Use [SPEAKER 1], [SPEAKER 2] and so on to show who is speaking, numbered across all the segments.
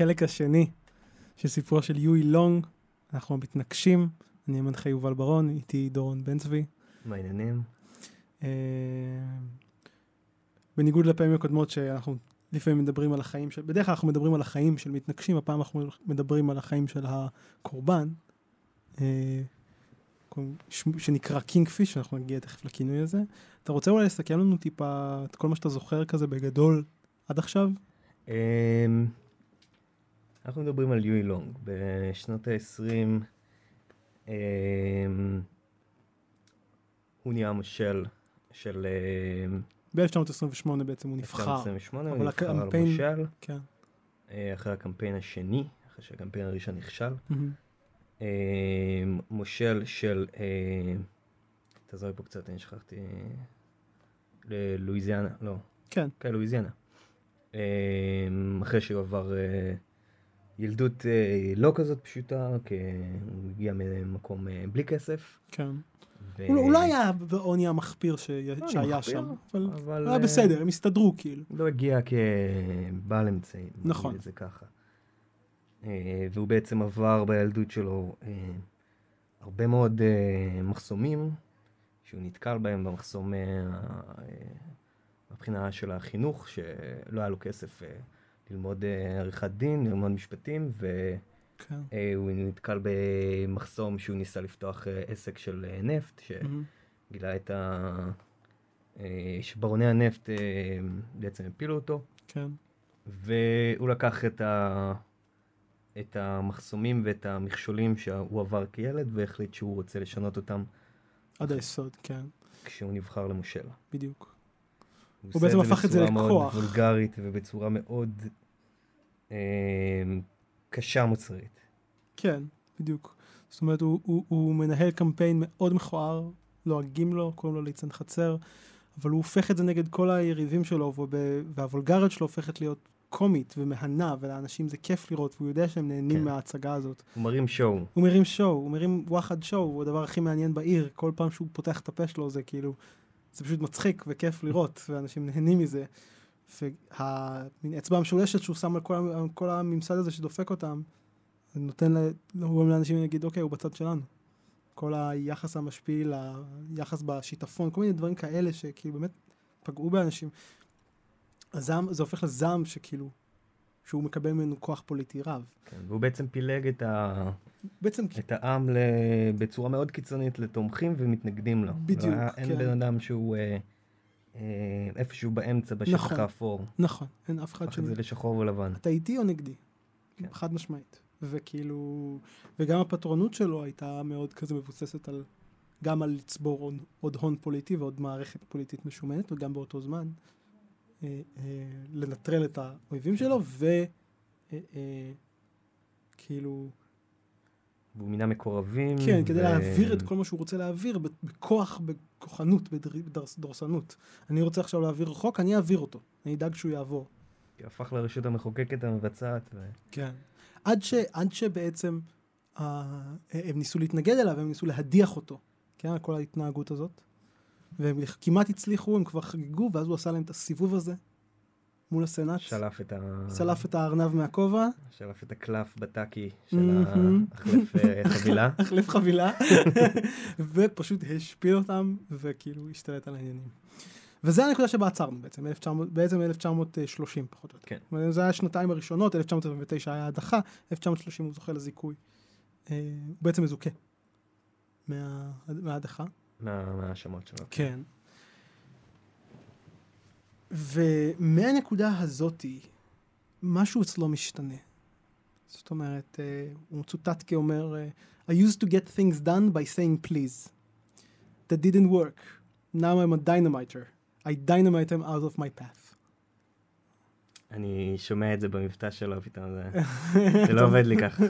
[SPEAKER 1] לחלק השני של סיפורו של יואי לונג. אנחנו מתנקשים, אני המנחה יובל ברון, איתי דורון בן צבי.
[SPEAKER 2] מה העניינים?
[SPEAKER 1] אה, בניגוד לפעמים הקודמות שאנחנו לפעמים מדברים על החיים של, בדרך כלל אנחנו מדברים על החיים של מתנקשים, הפעם אנחנו מדברים על החיים של הקורבן, אה, שנקרא Kingfish, אנחנו נגיע תכף לכינוי הזה. אתה רוצה אולי לסכם לנו טיפה את כל מה שאתה זוכר כזה בגדול עד עכשיו?
[SPEAKER 2] אמ, אנחנו מדברים על יואי לונג בשנות ה-20. אמ, הוא נהיה מושל של... אמ,
[SPEAKER 1] ב-1928 בעצם הוא נבחר.
[SPEAKER 2] ב-1928 הוא נבחר הקמפיין.
[SPEAKER 1] כן.
[SPEAKER 2] אה, אחרי הקמפיין השני, אחרי שהקמפיין הראשון נכשל. Mm-hmm. מושל של... אה, תעזור לי פה קצת, אני שכחתי... ללואיזיאנה, לא.
[SPEAKER 1] כן.
[SPEAKER 2] כן, לואיזיאנה. אחרי שהוא עבר ילדות לא כזאת פשוטה, כי הוא הגיע ממקום בלי כסף.
[SPEAKER 1] כן. ו... הוא לא היה בעוני המחפיר ש... לא, שהיה מחפיר, שם, אבל, אבל היה בסדר, הם הסתדרו כאילו.
[SPEAKER 2] הוא לא הגיע כבעל אמצעים,
[SPEAKER 1] נכון.
[SPEAKER 2] זה ככה. והוא בעצם עבר בילדות שלו הרבה מאוד מחסומים, שהוא נתקל בהם במחסום מבחינה של החינוך, שלא היה לו כסף ללמוד עריכת דין, ללמוד משפטים, ו... כן. אה, הוא נתקל במחסום שהוא ניסה לפתוח אה, עסק של אה, נפט, שגילה את ה... שברוני הנפט בעצם הפילו אותו.
[SPEAKER 1] כן.
[SPEAKER 2] והוא לקח את, ה... את המחסומים ואת המכשולים שהוא עבר כילד, והחליט שהוא רוצה לשנות אותם.
[SPEAKER 1] עד היסוד, כן.
[SPEAKER 2] כשהוא נבחר למושל.
[SPEAKER 1] בדיוק. הוא, הוא בעצם הפך את זה לכוח.
[SPEAKER 2] בצורה מאוד וולגרית ובצורה מאוד אה, קשה מוצרית.
[SPEAKER 1] כן, בדיוק. זאת אומרת, הוא, הוא, הוא מנהל קמפיין מאוד מכוער, לועגים לו, קוראים לו ליצן חצר, אבל הוא הופך את זה נגד כל היריבים שלו, והוולגריות שלו הופכת להיות קומית ומהנה, ולאנשים זה כיף לראות, והוא יודע שהם נהנים כן. מההצגה הזאת.
[SPEAKER 2] הוא מרים שואו.
[SPEAKER 1] הוא מרים שואו, הוא מרים וואחד שואו, הוא הדבר הכי מעניין בעיר, כל פעם שהוא פותח את הפה שלו זה כאילו, זה פשוט מצחיק וכיף לראות, ואנשים נהנים מזה. והמין אצבע המשולשת שהוא שם על כל, על כל הממסד הזה שדופק אותם, זה נותן לגורם לאנשים להגיד, אוקיי, הוא בצד שלנו. כל היחס המשפיל, היחס בשיטפון, כל מיני דברים כאלה שכאילו באמת פגעו באנשים. הזעם, זה הופך לזעם שכאילו, שהוא מקבל ממנו כוח פוליטי רב.
[SPEAKER 2] כן, והוא בעצם פילג את, ה...
[SPEAKER 1] בעצם...
[SPEAKER 2] את העם ל... בצורה מאוד קיצונית לתומכים ומתנגדים לו.
[SPEAKER 1] בדיוק, לא,
[SPEAKER 2] כן. אין בן אדם שהוא... אה... אה, איפשהו באמצע, בשטח נכון, האפור.
[SPEAKER 1] נכון, אין אף אחד
[SPEAKER 2] ש... הפך את זה לשחור ולבן.
[SPEAKER 1] אתה איתי או נגדי? כן. חד משמעית. וכאילו, וגם הפטרונות שלו הייתה מאוד כזה מבוססת על, גם על לצבור עוד, עוד הון פוליטי ועוד מערכת פוליטית משומנת, וגם באותו זמן אה, אה, לנטרל את האויבים שלו, וכאילו... אה, אה,
[SPEAKER 2] והוא מינה מקורבים.
[SPEAKER 1] כן, ו... כדי להעביר את כל מה שהוא רוצה להעביר בכוח, בכוחנות, בדורסנות. אני רוצה עכשיו להעביר חוק, אני אעביר אותו. אני אדאג שהוא יעבור.
[SPEAKER 2] כי הפך לרשות המחוקקת המבצעת. ו...
[SPEAKER 1] כן. עד, ש, עד שבעצם uh, הם ניסו להתנגד אליו, הם ניסו להדיח אותו. כן, כל ההתנהגות הזאת. והם כמעט הצליחו, הם כבר חגגו, ואז הוא עשה להם את הסיבוב הזה מול הסנאט.
[SPEAKER 2] שלף את ה...
[SPEAKER 1] שלף את הארנב מהכובע.
[SPEAKER 2] שלף את הקלף בטאקי של החלף אה, חבילה.
[SPEAKER 1] החלף חבילה. ופשוט השפיל אותם, וכאילו השתלט על העניינים. וזה הנקודה שבה עצרנו בעצם, 1900, בעצם 1930 פחות או יותר.
[SPEAKER 2] כן.
[SPEAKER 1] זה היה השנתיים הראשונות, 1929 היה הדחה, 1930 הוא זוכה לזיכוי. אה, הוא בעצם מזוכה מה, מההדחה.
[SPEAKER 2] מההאשמות שלו.
[SPEAKER 1] כן. ומהנקודה הזאתי, משהו אצלו משתנה. זאת אומרת, uh, הוא מצוטט כאומר, I used to get things done by saying please. That didn't work. Now I'm a dynamiter. I dynamite them out of my path.
[SPEAKER 2] אני שומע את זה במבטא שלו פתאום, זה, זה לא עובד לי ככה.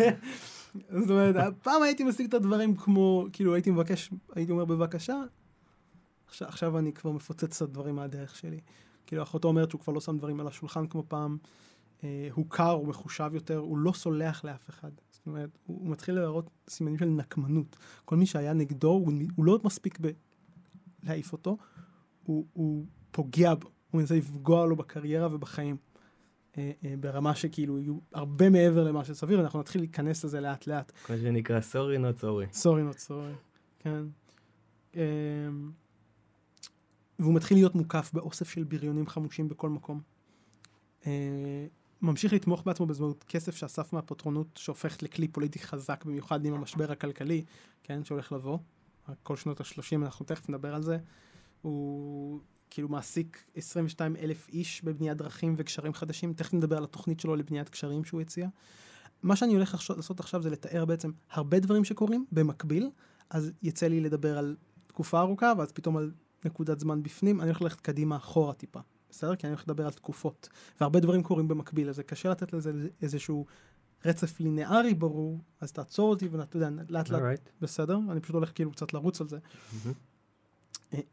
[SPEAKER 1] זאת אומרת, פעם הייתי משיג את הדברים כמו, כאילו הייתי מבקש, הייתי אומר בבקשה, עכשיו, עכשיו אני כבר מפוצץ את הדברים מהדרך שלי. כאילו, אחותו אומרת שהוא כבר לא שם דברים על השולחן כמו פעם, אה, הוא קר, הוא מחושב יותר, הוא לא סולח לאף אחד. זאת אומרת, הוא, הוא מתחיל להראות סימנים של נקמנות. כל מי שהיה נגדו, הוא, הוא לא מספיק בלהעיף אותו, הוא, הוא פוגע בו, הוא מנסה לפגוע לו בקריירה ובחיים. אה, אה, ברמה שכאילו יהיו הרבה מעבר למה שסביר, אנחנו נתחיל להיכנס לזה לאט לאט.
[SPEAKER 2] מה שנקרא סורי נוט סורי.
[SPEAKER 1] סורי נוט סורי, כן. והוא מתחיל להיות מוקף באוסף של בריונים חמושים בכל מקום. אה, ממשיך לתמוך בעצמו באמצעות כסף שאסף מהפטרונות שהופכת לכלי פוליטי חזק במיוחד עם המשבר הכלכלי, כן, שהולך לבוא. כל שנות ה-30, אנחנו תכף נדבר על זה. הוא כאילו מעסיק 22 אלף איש בבניית דרכים וגשרים חדשים, תכף נדבר על התוכנית שלו לבניית גשרים שהוא הציע. מה שאני הולך לעשות עכשיו זה לתאר בעצם הרבה דברים שקורים במקביל, אז יצא לי לדבר על תקופה ארוכה, ואז פתאום על נקודת זמן בפנים, אני הולך ללכת קדימה אחורה טיפה, בסדר? כי אני הולך לדבר על תקופות, והרבה דברים קורים במקביל, אז זה קשה לתת לזה איזשהו רצף לינארי ברור, אז תעצור אותי ואתה יודע, לאט לאט, right. בסדר? אני פשוט הולך כאילו קצת לרוץ על זה. Mm-hmm.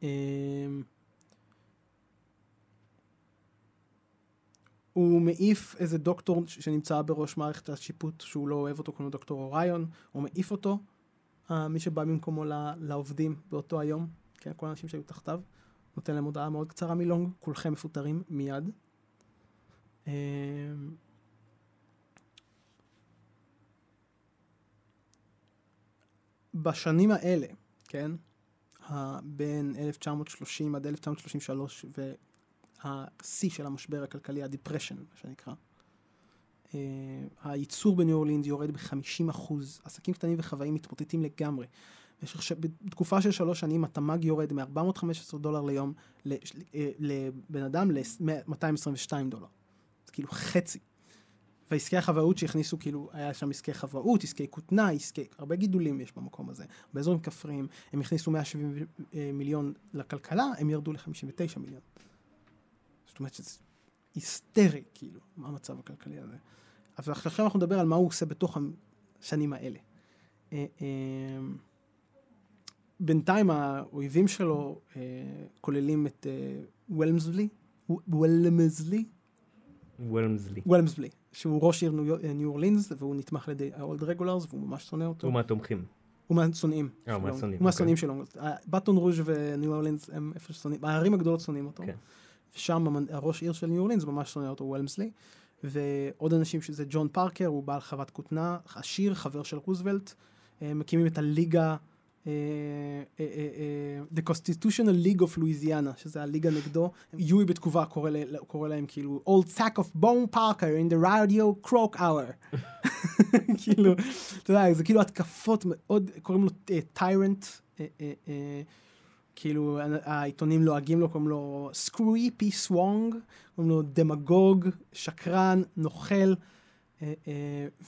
[SPEAKER 1] הוא מעיף איזה דוקטור שנמצא בראש מערכת השיפוט שהוא לא אוהב אותו, כמו דוקטור אוריון, הוא מעיף אותו, מי שבא במקומו לעובדים באותו היום, כן, כל האנשים שהיו תחתיו, נותן להם הודעה מאוד קצרה מלונג, כולכם מפוטרים מיד. בשנים האלה, כן, בין 1930 עד 1933 והשיא של המשבר הכלכלי, ה-depression, מה שנקרא, Uh, הייצור בניו אורלינד יורד ב-50 אחוז, עסקים קטנים וחוואים מתמוטטים לגמרי. ש... בתקופה של שלוש שנים התמ"ג יורד מ-415 דולר ליום אה, לבן אדם ל-222 דולר. זה כאילו חצי. ועסקי החוואות שהכניסו, כאילו, היה שם עסקי חוואות, עסקי כותנה, עסקי, הרבה גידולים יש במקום הזה. באזורים כפריים, הם הכניסו 170 אה, מיליון לכלכלה, הם ירדו ל-59 מיליון. זאת אומרת שזה היסטרי, כאילו, מה המצב הכלכלי הזה. אבל עכשיו אנחנו נדבר על מה הוא עושה בתוך השנים האלה. אה, אה, בינתיים האויבים שלו כוללים את וולמזלי, וולמזלי,
[SPEAKER 2] וולמזלי.
[SPEAKER 1] וולמזלי. שהוא ראש עיר ניו אורלינס, והוא נתמך על ידי האולד רגולרס, והוא ממש שונא אותו.
[SPEAKER 2] הוא מהתומכים.
[SPEAKER 1] הוא מהשונאים.
[SPEAKER 2] אה, הוא מהשונאים.
[SPEAKER 1] הוא מהשונאים אוקיי. שלו. בטון רוז' וניו אורלינס הם איפה ששונאים, הערים הגדולות שונאים אותו. כן. ושם הראש עיר של ניו אורלינס ממש שונא אותו, וולמסלי. ועוד אנשים שזה ג'ון פארקר, הוא בעל חוות כותנה, עשיר, חבר של רוזוולט. מקימים את הליגה אה, אה, אה, The Constitutional League of Louisiana, שזה הליגה נגדו. יואי בתגובה קורא, להם כאילו Old sack of bone parker in the radio croak hour. כאילו, אתה יודע, זה כאילו התקפות מאוד, קוראים לו טיירנט. כאילו העיתונים לועגים לו, קוראים לו סקוויפי סוונג, קוראים לו דמגוג, שקרן, נוכל,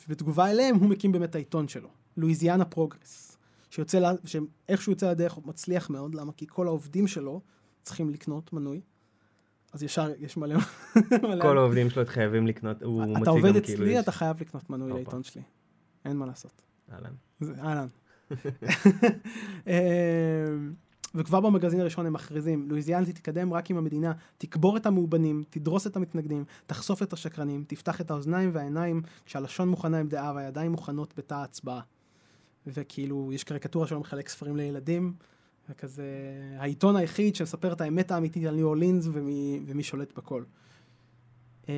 [SPEAKER 1] ובתגובה אליהם הוא מקים באמת העיתון שלו, Louisiana Progress. שיוצא, לה, שאיכשהו יוצא לדרך הוא מצליח מאוד, למה? כי כל העובדים שלו צריכים לקנות מנוי. אז ישר יש מלא...
[SPEAKER 2] כל העובדים שלו חייבים לקנות, הוא
[SPEAKER 1] מוציא גם כאילו... אתה עובד אצלי, אתה חייב לקנות מנוי לעיתון שלי. אין מה לעשות.
[SPEAKER 2] אהלן.
[SPEAKER 1] אהלן. אמ, וכבר במגזין הראשון הם מכריזים, לואיזיאנה תתקדם רק אם המדינה תקבור את המאובנים, תדרוס את המתנגדים, תחשוף את השקרנים, תפתח את האוזניים והעיניים כשהלשון מוכנה עם דעה והידיים מוכנות בתא ההצבעה. וכאילו יש קריקטורה שלו מחלק ספרים לילדים, וכזה העיתון היחיד שמספר את האמת האמיתית על ניו אורלינס ומי, ומי שולט בכל. אמ,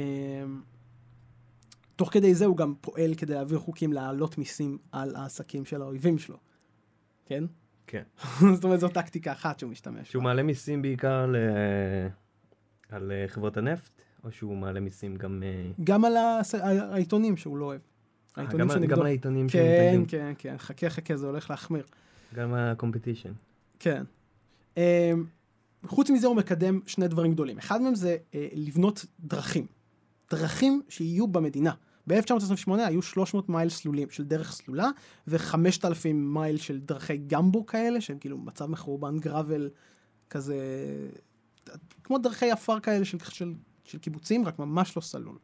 [SPEAKER 1] תוך כדי זה הוא גם פועל כדי להעביר חוקים להעלות מיסים על העסקים של האויבים שלו, כן?
[SPEAKER 2] כן.
[SPEAKER 1] זאת אומרת זו טקטיקה אחת שהוא משתמש
[SPEAKER 2] שהוא בה. מעלה מיסים בעיקר ל... על אה, חברות הנפט, או שהוא מעלה מיסים גם... אה,
[SPEAKER 1] גם על העיתונים שהוא לא אוהב.
[SPEAKER 2] העיתונים שנגדו. גם העיתונים
[SPEAKER 1] כן, כן, כן, חכה חכה, זה הולך להחמיר.
[SPEAKER 2] גם הקומפטישן.
[SPEAKER 1] כן. Um, חוץ מזה הוא מקדם שני דברים גדולים. אחד מהם זה uh, לבנות דרכים. דרכים שיהיו במדינה. ב-1928 היו 300 מייל סלולים של דרך סלולה ו-5,000 מייל של דרכי גמבו כאלה, שהם כאילו מצב מחורבן גראבל כזה, כמו דרכי עפר כאלה של, של, של קיבוצים, רק ממש לא סלול.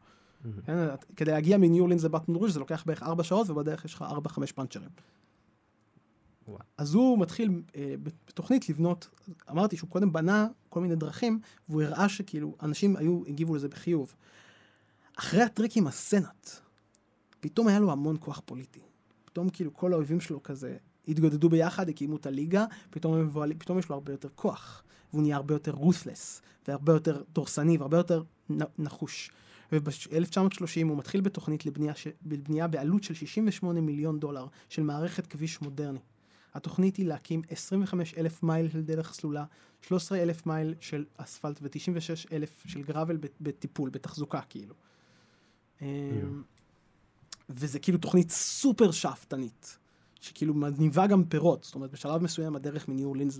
[SPEAKER 1] כן? כדי להגיע מניו אורלינס לבטן רוז' זה לוקח בערך 4 שעות ובדרך יש לך 4-5 פאנצ'רים. אז הוא מתחיל אה, בתוכנית לבנות, אמרתי שהוא קודם בנה כל מיני דרכים והוא הראה שכאילו אנשים היו, הגיבו לזה בחיוב. אחרי הטריק עם הסנאט, פתאום היה לו המון כוח פוליטי. פתאום כאילו כל האויבים שלו כזה התגודדו ביחד, הקימו את הליגה, פתאום, פתאום יש לו הרבה יותר כוח. והוא נהיה הרבה יותר רות'לס, והרבה יותר דורסני, והרבה יותר נחוש. וב-1930 הוא מתחיל בתוכנית לבנייה, ש... לבנייה בעלות של 68 מיליון דולר של מערכת כביש מודרני. התוכנית היא להקים 25 אלף מייל של דרך סלולה, 13 אלף מייל של אספלט ו-96 אלף של גראבל בטיפול, בתחזוקה כאילו. Mm. וזה כאילו תוכנית סופר שאפתנית, שכאילו מניבה גם פירות, זאת אומרת בשלב מסוים הדרך מניו אורלינס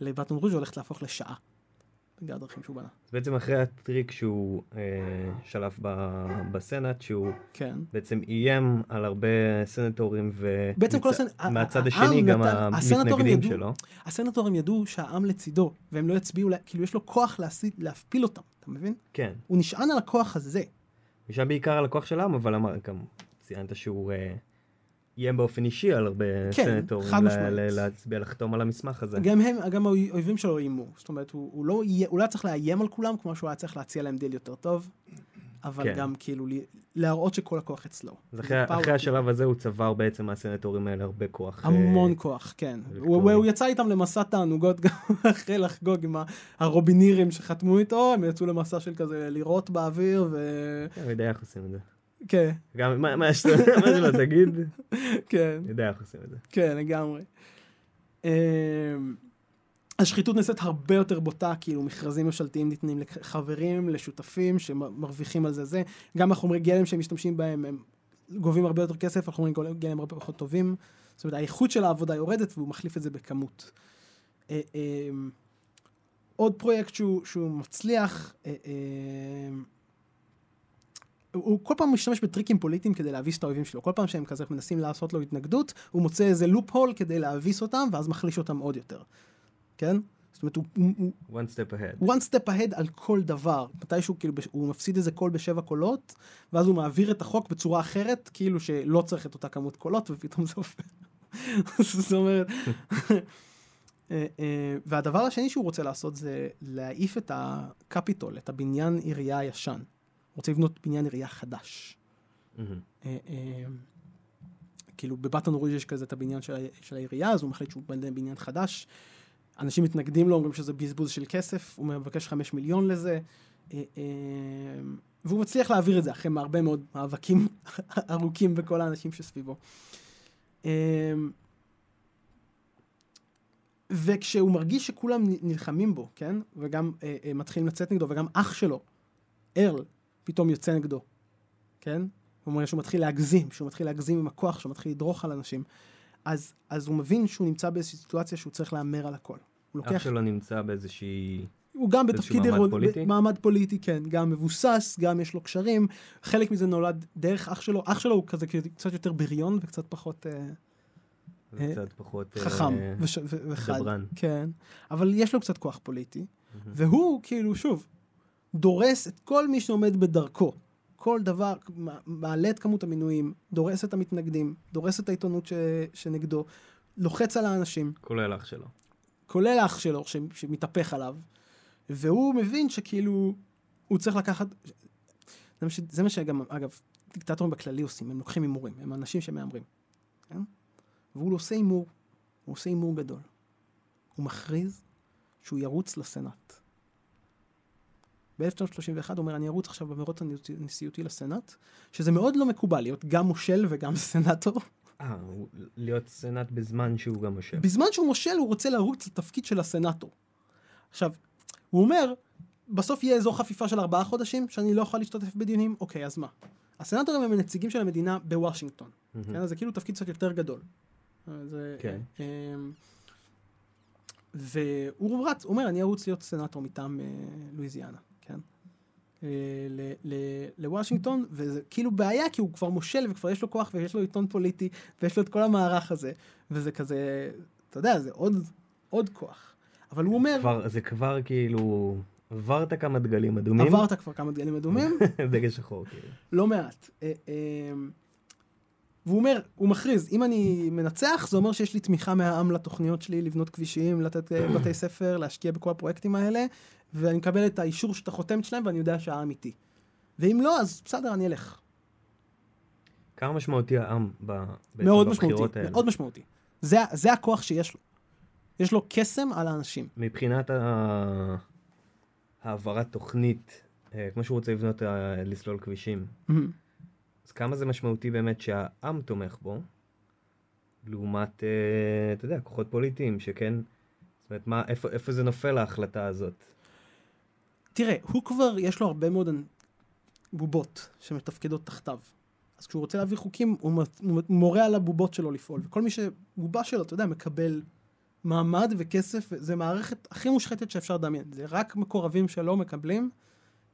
[SPEAKER 1] לבטון רוז' הולכת להפוך לשעה. בגלל הדרכים שהוא בנה.
[SPEAKER 2] בעצם אחרי הטריק שהוא אה, שלף ב, בסנאט, שהוא כן. בעצם איים על הרבה סנטורים, ומהצד מצ... השני גם נתן, המתנגדים ידעו, שלו.
[SPEAKER 1] הסנטורים ידעו שהעם לצידו, והם לא יצביעו, כאילו יש לו כוח להסיד, להפפיל אותם, אתה מבין?
[SPEAKER 2] כן.
[SPEAKER 1] הוא נשען על הכוח הזה.
[SPEAKER 2] נשען בעיקר על הכוח של העם, אבל אמר, גם ציינת שהוא... אה, איים באופן אישי על הרבה כן, סנטורים להצביע, לחתום על המסמך הזה.
[SPEAKER 1] גם הם, גם האויבים שלו איימו. זאת אומרת, הוא, הוא, לא, הוא לא צריך לאיים על כולם כמו שהוא היה צריך להציע להם דיל יותר טוב, אבל כן. גם כאילו להראות שכל הכוח אצלו.
[SPEAKER 2] אז אחרי, אחרי השלב הזה הוא צבר בעצם מהסנטורים האלה הרבה כוח.
[SPEAKER 1] המון אה, כוח, כן. הוא, הוא יצא איתם למסע תענוגות גם אחרי לחגוג עם הרובינירים שחתמו איתו, הם יצאו למסע של כזה לירות באוויר ו...
[SPEAKER 2] כן, אני יודע איך עושים את זה.
[SPEAKER 1] כן.
[SPEAKER 2] גם מה שלא תגיד,
[SPEAKER 1] כן.
[SPEAKER 2] אני יודע איך עושים את זה.
[SPEAKER 1] כן, לגמרי. אמ, השחיתות נעשית הרבה יותר בוטה, כאילו מכרזים ממשלתיים ניתנים לחברים, לשותפים שמרוויחים על זה זה. גם החומרי גלם שהם משתמשים בהם, הם גובים הרבה יותר כסף, החומרי גלם הרבה פחות טובים. זאת אומרת, האיכות של העבודה יורדת והוא מחליף את זה בכמות. אה, אמ, עוד פרויקט שהוא, שהוא מצליח, אה, אמ, הוא כל פעם משתמש בטריקים פוליטיים כדי להביס את האויבים שלו. כל פעם שהם כזה מנסים לעשות לו התנגדות, הוא מוצא איזה לופ הול כדי להביס אותם, ואז מחליש אותם עוד יותר. כן? זאת אומרת, הוא...
[SPEAKER 2] one step ahead.
[SPEAKER 1] one step ahead על כל דבר. מתישהו, כאילו, הוא מפסיד איזה קול בשבע קולות, ואז הוא מעביר את החוק בצורה אחרת, כאילו שלא צריך את אותה כמות קולות, ופתאום זה הופך. זאת אומרת... אה, אה, והדבר השני שהוא רוצה לעשות זה להעיף את הקפיטול, את הבניין עירייה הישן. רוצה לבנות בניין עירייה חדש. אה, אה, כאילו בבטון רוז' יש כזה את הבניין של, של העירייה, אז הוא מחליט שהוא בנה בניין חדש. אנשים מתנגדים לו, אומרים שזה בזבוז של כסף, הוא מבקש חמש מיליון לזה. אה, והוא מצליח להעביר את זה אחרי הרבה מאוד מאבקים ארוכים בכל האנשים שסביבו. וכשהוא מרגיש שכולם נלחמים בו, כן? וגם מתחילים לצאת נגדו, וגם אח שלו, ארל, פתאום יוצא נגדו, כן? הוא אומר שהוא מתחיל להגזים, שהוא מתחיל להגזים עם הכוח, שהוא מתחיל לדרוך על אנשים. אז, אז הוא מבין שהוא נמצא באיזושהי סיטואציה שהוא צריך להמר על הכל.
[SPEAKER 2] הוא לוקח... אח שלו נמצא באיזושהי...
[SPEAKER 1] הוא גם בתפקיד מעמד אירוד... פוליטי? מעמד פוליטי, כן. גם מבוסס, גם יש לו קשרים. חלק מזה נולד דרך אח שלו. אח שלו הוא כזה קצת יותר בריון וקצת פחות... אה,
[SPEAKER 2] אה, קצת פחות...
[SPEAKER 1] חכם אה. וחד. כן. אבל יש לו קצת כוח פוליטי. והוא, כאילו, שוב, דורס את כל מי שעומד בדרכו. כל דבר, מעלה את כמות המינויים, דורס את המתנגדים, דורס את העיתונות ש, שנגדו, לוחץ על האנשים.
[SPEAKER 2] כולל אח שלו.
[SPEAKER 1] כולל אח שלו, ש, שמתהפך עליו. והוא מבין שכאילו, הוא צריך לקחת... זה מה, ש, זה מה שגם, אגב, דיקטטורים בכללי עושים, הם לוקחים הימורים, הם אנשים שמהמרים. כן? והוא עושה הימור, הוא עושה הימור גדול. הוא מכריז שהוא ירוץ לסנאט. ב-1931 הוא אומר, אני ארוץ עכשיו במרוץ הנשיאותי לסנאט, שזה מאוד לא מקובל, להיות גם מושל וגם סנאטור.
[SPEAKER 2] אה, להיות סנאט בזמן שהוא גם מושל.
[SPEAKER 1] בזמן שהוא מושל הוא רוצה לרוץ לתפקיד של הסנאטור. עכשיו, הוא אומר, בסוף יהיה אזור חפיפה של ארבעה חודשים, שאני לא יכול להשתתף בדיונים, אוקיי, אז מה? הסנאטורים הם הנציגים של המדינה בוושינגטון. Mm-hmm. כן, זה כאילו תפקיד קצת יותר גדול. זה,
[SPEAKER 2] כן.
[SPEAKER 1] אה, והוא רץ, הוא אומר, אני ארוץ להיות סנאטור מטעם אה, לואיזיאנה. אה, לוושינגטון, וזה כאילו בעיה, כי הוא כבר מושל וכבר יש לו כוח ויש לו עיתון פוליטי ויש לו את כל המערך הזה, וזה כזה, אתה יודע, זה עוד, עוד כוח. אבל הוא אומר...
[SPEAKER 2] כבר, זה כבר כאילו, עברת כמה דגלים אדומים.
[SPEAKER 1] עברת כבר כמה דגלים אדומים.
[SPEAKER 2] דגל שחור, כאילו.
[SPEAKER 1] לא מעט. אה, אה, והוא אומר, הוא מכריז, אם אני מנצח, זה אומר שיש לי תמיכה מהעם לתוכניות שלי, לבנות כבישים, לתת בתי ספר, להשקיע בכל הפרויקטים האלה, ואני מקבל את האישור שאתה חותמת שלהם ואני יודע שהעם איתי. ואם לא, אז בסדר, אני אלך.
[SPEAKER 2] כמה משמעותי העם ב...
[SPEAKER 1] מאוד משמעותי, האלה. מאוד משמעותי. זה, זה הכוח שיש לו. יש לו קסם על האנשים.
[SPEAKER 2] מבחינת ה... העברת תוכנית כמו שהוא רוצה לבנות, לסלול כבישים. אז כמה זה משמעותי באמת שהעם תומך בו, לעומת, אתה יודע, כוחות פוליטיים, שכן, זאת אומרת, מה, איפה, איפה זה נופל ההחלטה הזאת?
[SPEAKER 1] תראה, הוא כבר, יש לו הרבה מאוד בובות שמתפקדות תחתיו. אז כשהוא רוצה להביא חוקים, הוא מורה על הבובות שלו לפעול. וכל מי שבובה שלו, אתה יודע, מקבל מעמד וכסף, זה מערכת הכי מושחתת שאפשר לדמיין. זה רק מקורבים שלו מקבלים.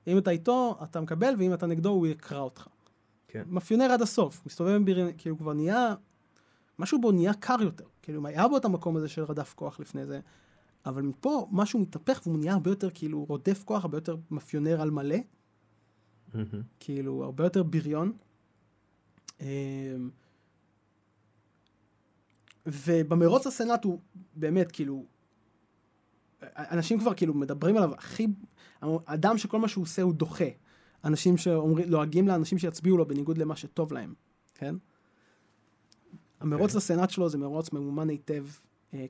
[SPEAKER 1] אם אתה איתו, אתה מקבל, ואם אתה נגדו, הוא יקרא אותך. כן. מאפיונר עד הסוף. מסתובב עם ביריון, כאילו כבר נהיה, משהו בו נהיה קר יותר. כאילו, היה בו את המקום הזה של רדף כוח לפני זה. אבל מפה משהו מתהפך והוא נהיה הרבה יותר כאילו רודף כוח, הרבה יותר מאפיונר על מלא. Mm-hmm. כאילו, הרבה יותר בריון. אמ, ובמרוץ הסנאט הוא באמת כאילו, אנשים כבר כאילו מדברים עליו הכי, אדם שכל מה שהוא עושה הוא דוחה. אנשים שלועגים לאנשים שיצביעו לו בניגוד למה שטוב להם, כן? המרוץ okay. אוקיי. לסנאט שלו זה מרוץ ממומן היטב,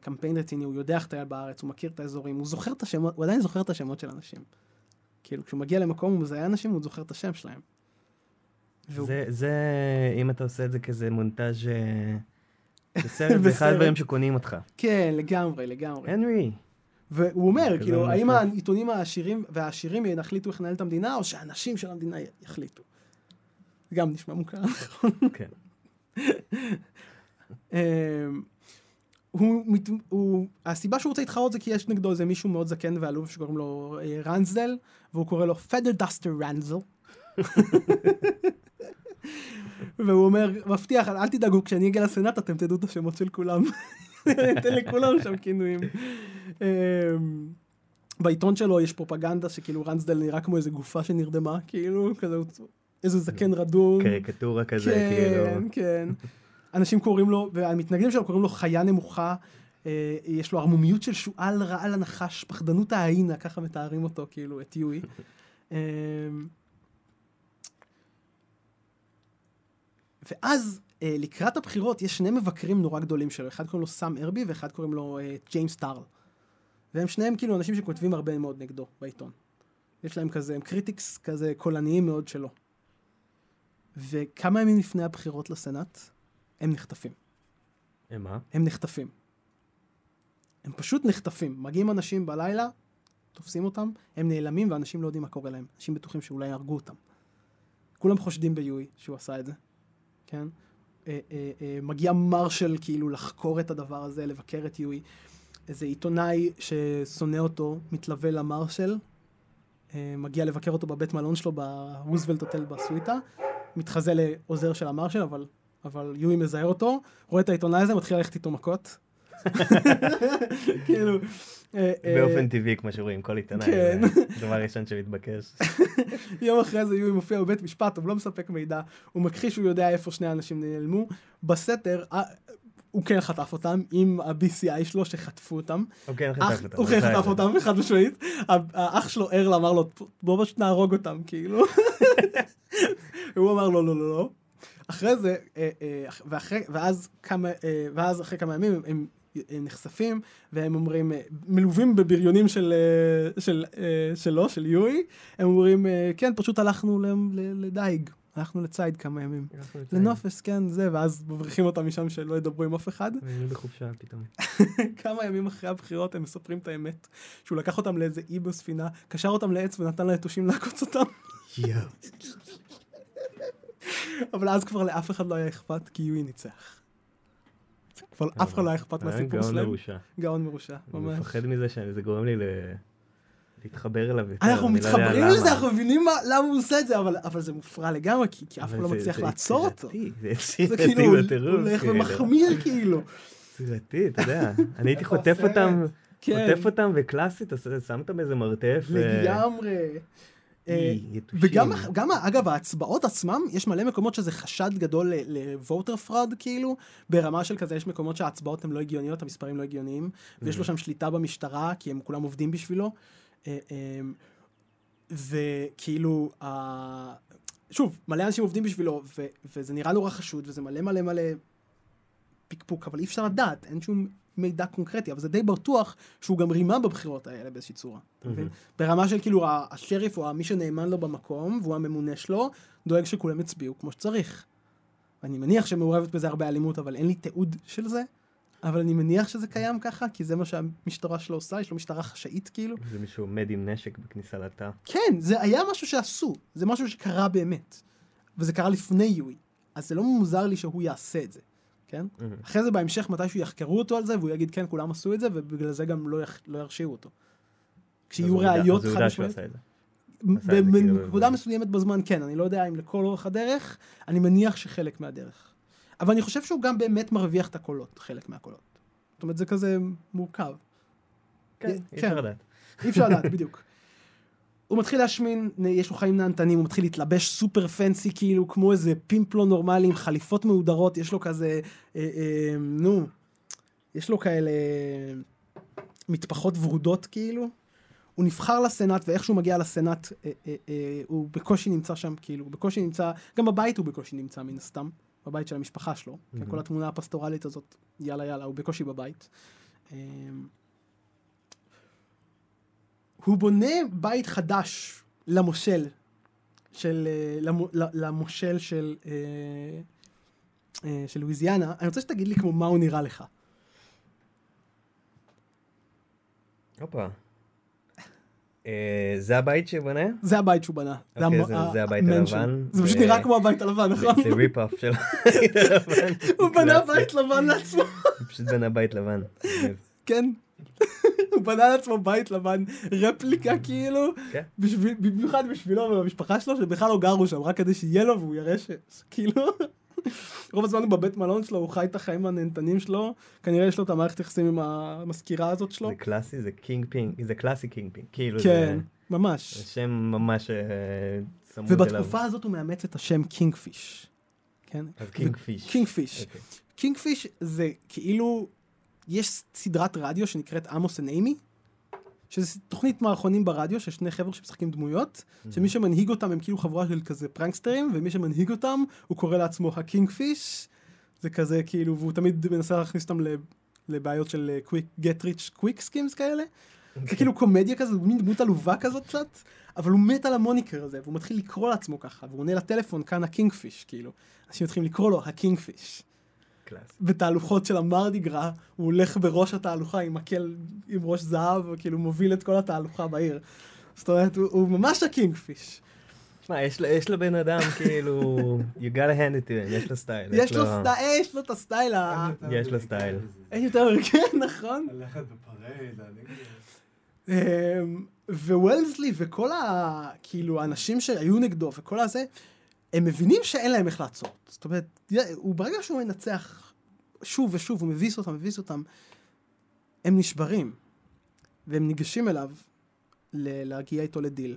[SPEAKER 1] קמפיין רציני, הוא יודע איך לטייל בארץ, הוא מכיר את האזורים, הוא זוכר את השמות, הוא עדיין זוכר את השמות של אנשים. כאילו, כשהוא מגיע למקום הוא מזהה אנשים, הוא זוכר את השם שלהם.
[SPEAKER 2] והוא... זה, זה, אם אתה עושה את זה כזה מונטאז' בסרט, זה אחד הדברים שקונים אותך.
[SPEAKER 1] כן, לגמרי, לגמרי.
[SPEAKER 2] הנרי.
[SPEAKER 1] והוא אומר, כאילו, האם העיתונים העשירים והעשירים יחליטו איך לנהל את המדינה, או שהאנשים של המדינה יחליטו. גם נשמע מוכר, נכון? כן. הוא, הוא, הסיבה שהוא רוצה להתחרות זה כי יש נגדו איזה מישהו מאוד זקן ועלוב שקוראים לו אה, רנזל, והוא קורא לו פדר דסטר רנזל. והוא אומר, מבטיח, אל תדאגו, כשאני אגיע לסנאט אתם תדעו את השמות של כולם. אתן לכולם שם כינויים. אמ, בעיתון שלו יש פרופגנדה שכאילו רנסדל נראה כמו איזה גופה שנרדמה, כאילו, כזה, איזה זקן רדום.
[SPEAKER 2] קריקטורה כזה,
[SPEAKER 1] כאילו. כן, כן. אנשים קוראים לו, והמתנגדים שלו קוראים לו חיה נמוכה. אה, יש לו ערמומיות של שועל רעל הנחש, פחדנות ההיינה, ככה מתארים אותו, כאילו, את יואי. אמ, ואז אה, לקראת הבחירות יש שני מבקרים נורא גדולים שלו, אחד קוראים לו סאם ארבי ואחד קוראים לו אה, ג'יימס טארל. והם שניהם כאילו אנשים שכותבים הרבה מאוד נגדו בעיתון. יש להם כזה, הם critics כזה קולניים מאוד שלו. וכמה ימים לפני הבחירות לסנאט, הם נחטפים.
[SPEAKER 2] הם מה?
[SPEAKER 1] הם נחטפים. הם פשוט נחטפים. מגיעים אנשים בלילה, תופסים אותם, הם נעלמים ואנשים לא יודעים מה קורה להם. אנשים בטוחים שאולי יהרגו אותם. כולם חושדים ביואי שהוא עשה את זה, כן? אה, אה, אה, מגיע מרשל כאילו לחקור את הדבר הזה, לבקר את יואי. איזה עיתונאי ששונא אותו מתלווה למרשל, אה, מגיע לבקר אותו בבית מלון שלו ברוזוולט הוטל בסוויטה, מתחזה לעוזר של המרשל, אבל אבל יואי מזהה אותו, רואה את העיתונאי הזה, מתחיל ללכת איתו מכות.
[SPEAKER 2] כאילו... אה, אה, באופן טבעי, כמו שרואים, כל עיתונאי, כן. זה דבר ראשון שמתבקש.
[SPEAKER 1] יום אחרי זה יואי מופיע בבית משפט, הוא לא מספק מידע, הוא מכחיש שהוא יודע איפה שני האנשים נעלמו. בסתר, אה, הוא כן חטף אותם עם ה-BCI שלו שחטפו אותם.
[SPEAKER 2] הוא כן חטף אותם.
[SPEAKER 1] הוא כן חטף אותם, חד משמעית. האח שלו ארל אמר לו, בוא פשוט נהרוג אותם, כאילו. הוא אמר לו, לא, לא, לא. אחרי זה, אה, אה, ואחרי, ואז כמה, אה, ואז אחרי כמה ימים הם, נחשפים, והם אומרים, מלווים בבריונים של, של, שלו, של יואי, הם אומרים, כן, פשוט הלכנו לדייג. הלכנו לציד כמה ימים. לנופס, כן, זה, ואז מבריחים אותם משם שלא ידברו עם אף אחד.
[SPEAKER 2] והיינו בחופשה פתאום.
[SPEAKER 1] כמה ימים אחרי הבחירות הם מספרים את האמת, שהוא לקח אותם לאיזה אי בספינה, קשר אותם לעץ ונתן ליתושים לעקוץ אותם. יואו. אבל אז כבר לאף אחד לא היה אכפת, כי יואי ניצח. כבר אף אחד לא היה אכפת מהסיפור שלהם. גאון מרושע. גאון מרושע, ממש.
[SPEAKER 2] אני מפחד מזה שזה גורם לי להתחבר אליו יותר.
[SPEAKER 1] אנחנו לא מתחברים לזה, אנחנו מבינים למה הוא עושה את זה, אבל זה מופרע לגמרי, כי אף אחד לא מצליח לעצור אותו.
[SPEAKER 2] זה יצירתי בטירוף.
[SPEAKER 1] זה כאילו, הולך ומחמיר כאילו.
[SPEAKER 2] יצירתי, אתה יודע. אני הייתי חוטף אותם, כן. חוטף אותם וקלאסית, אותם באיזה מרתף.
[SPEAKER 1] לגמרי. אה, וגם, גם, אגב, ההצבעות עצמם, יש מלא מקומות שזה חשד גדול לווטר פראד, כאילו, ברמה של כזה, יש מקומות שההצבעות הן לא הגיוניות, המספרים לא הגיוניים, ויש לו mm-hmm. שם שליטה במשטרה, כי הם כולם עובדים בשבילו. אה, אה, וכאילו, שוב, מלא אנשים עובדים בשבילו, וזה נראה נורא חשוד, וזה מלא מלא מלא פקפוק, אבל אי אפשר לדעת, אין שום מידע קונקרטי, אבל זה די בטוח שהוא גם רימה בבחירות האלה באיזושהי צורה, אתה מבין? ברמה של כאילו השריף או מי שנאמן לו במקום, והוא הממונה שלו, דואג שכולם יצביעו כמו שצריך. אני מניח שמעורבת בזה הרבה אלימות, אבל אין לי תיעוד של זה. אבל אני מניח שזה קיים ככה, כי זה מה שהמשטרה שלו עושה, יש לו משטרה חשאית כאילו.
[SPEAKER 2] זה מישהו עומד עם נשק בכניסה לתא.
[SPEAKER 1] כן, זה היה משהו שעשו, זה משהו שקרה באמת. וזה קרה לפני יואי. אז זה לא מוזר לי שהוא יעשה את זה, כן? Mm-hmm. אחרי זה בהמשך מתישהו יחקרו אותו על זה, והוא יגיד כן, כולם עשו את זה, ובגלל זה גם לא, יח... לא ירשיעו אותו. כשיהיו ראיות
[SPEAKER 2] חד משמעית.
[SPEAKER 1] כאילו בנקודה מסוימת בזמן כן, אני לא יודע אם לכל אורך הדרך, אני מניח שחלק מהדרך. אבל אני חושב שהוא גם באמת מרוויח את הקולות, חלק מהקולות. זאת אומרת, זה כזה מורכב.
[SPEAKER 2] כן, אי אפשר לדעת.
[SPEAKER 1] אי אפשר לדעת, בדיוק. הוא מתחיל להשמין, יש לו חיים נהנתנים, הוא מתחיל להתלבש סופר פנסי, כאילו, כמו איזה פימפלו נורמלי עם חליפות מהודרות, יש לו כזה, אה, אה, נו, יש לו כאלה מטפחות ורודות, כאילו. הוא נבחר לסנאט, ואיך שהוא מגיע לסנאט, אה, אה, אה, הוא בקושי נמצא שם, כאילו, הוא בקושי נמצא, גם בבית הוא בקושי נמצא, מן הסתם. בבית של המשפחה שלו, mm-hmm. כל התמונה הפסטורלית הזאת, יאללה יאללה, הוא בקושי בבית. אמ, הוא בונה בית חדש למושל של, אה, למושל של, אה, אה, של לואיזיאנה. אני רוצה שתגיד לי כמו מה הוא נראה לך.
[SPEAKER 2] הופה. זה הבית שהוא בנה?
[SPEAKER 1] זה הבית שהוא בנה.
[SPEAKER 2] אוקיי, זה הבית הלבן.
[SPEAKER 1] זה פשוט נראה כמו הבית הלבן, נכון?
[SPEAKER 2] זה rip-off של הבית
[SPEAKER 1] הלבן. הוא בנה בית לבן לעצמו.
[SPEAKER 2] הוא פשוט בנה בית לבן.
[SPEAKER 1] כן. הוא בנה לעצמו בית לבן, רפליקה כאילו, כן. במיוחד בשבילו ובמשפחה שלו, שבכלל לא גרו שם, רק כדי שיהיה לו והוא יראה שכאילו... רוב הזמן הוא בבית מלון שלו, הוא חי את החיים הנהנתנים שלו, כנראה יש לו את המערכת יחסים עם המזכירה הזאת שלו.
[SPEAKER 2] זה קלאסי, זה kingpin, זה קלאסי kingpin, כאילו
[SPEAKER 1] כן, זה... ממש.
[SPEAKER 2] זה שם ממש uh,
[SPEAKER 1] צמוד אליו. ובתקופה הזאת הוא מאמץ את השם Kingfish. כן?
[SPEAKER 2] אז
[SPEAKER 1] Kingfish. Kingfish. Kingfish זה כאילו, יש סדרת רדיו שנקראת Amos 'n' Andy, שזה תוכנית מערכונים ברדיו של שני חבר'ה שמשחקים דמויות, mm-hmm. שמי שמנהיג אותם הם כאילו חבורה של כזה prankster ים, ומי שמנהיג אותם הוא קורא לעצמו ה Kingfish, זה כזה כאילו, והוא תמיד מנסה להכניס אותם לבעיות של quick, get rich quick schemes כאלה. Okay. זה אוקיי. כאילו קומדיה כזאת, מין דמות עלובה כזאת קצת, אבל הוא מת על ה moniker הזה, והוא מתחיל לקרוא לעצמו ככה, והוא עונה לטלפון כאן ה Kingfish, כאילו. אנשים מתחילים לקרוא לו ה Kingfish. בתהלוכות של ה Mardi Gras, הוא הולך בראש התהלוכה עם מקל עם ראש זהב, וכאילו מוביל את כל התהלוכה בעיר. זאת אומרת, הוא, הוא ממש ה Kingfish.
[SPEAKER 2] תשמע, יש, יש לבן אדם כאילו, you gotta hand it to him, יש לו סטייל.
[SPEAKER 1] יש לו סטייל, יש לו את הסטייל.
[SPEAKER 2] יש לו סטייל.
[SPEAKER 1] אין יותר, כן, נכון.
[SPEAKER 3] ללכת ב parade,
[SPEAKER 1] אמ, וולמסלי וכל ה... כאילו, האנשים שהיו נגדו וכל הזה, הם מבינים שאין להם איך לעצור. זאת אומרת, הוא ברגע שהוא מנצח שוב ושוב, הוא מביס אותם, מביס אותם, הם נשברים. והם ניגשים אליו להגיע איתו לדיל.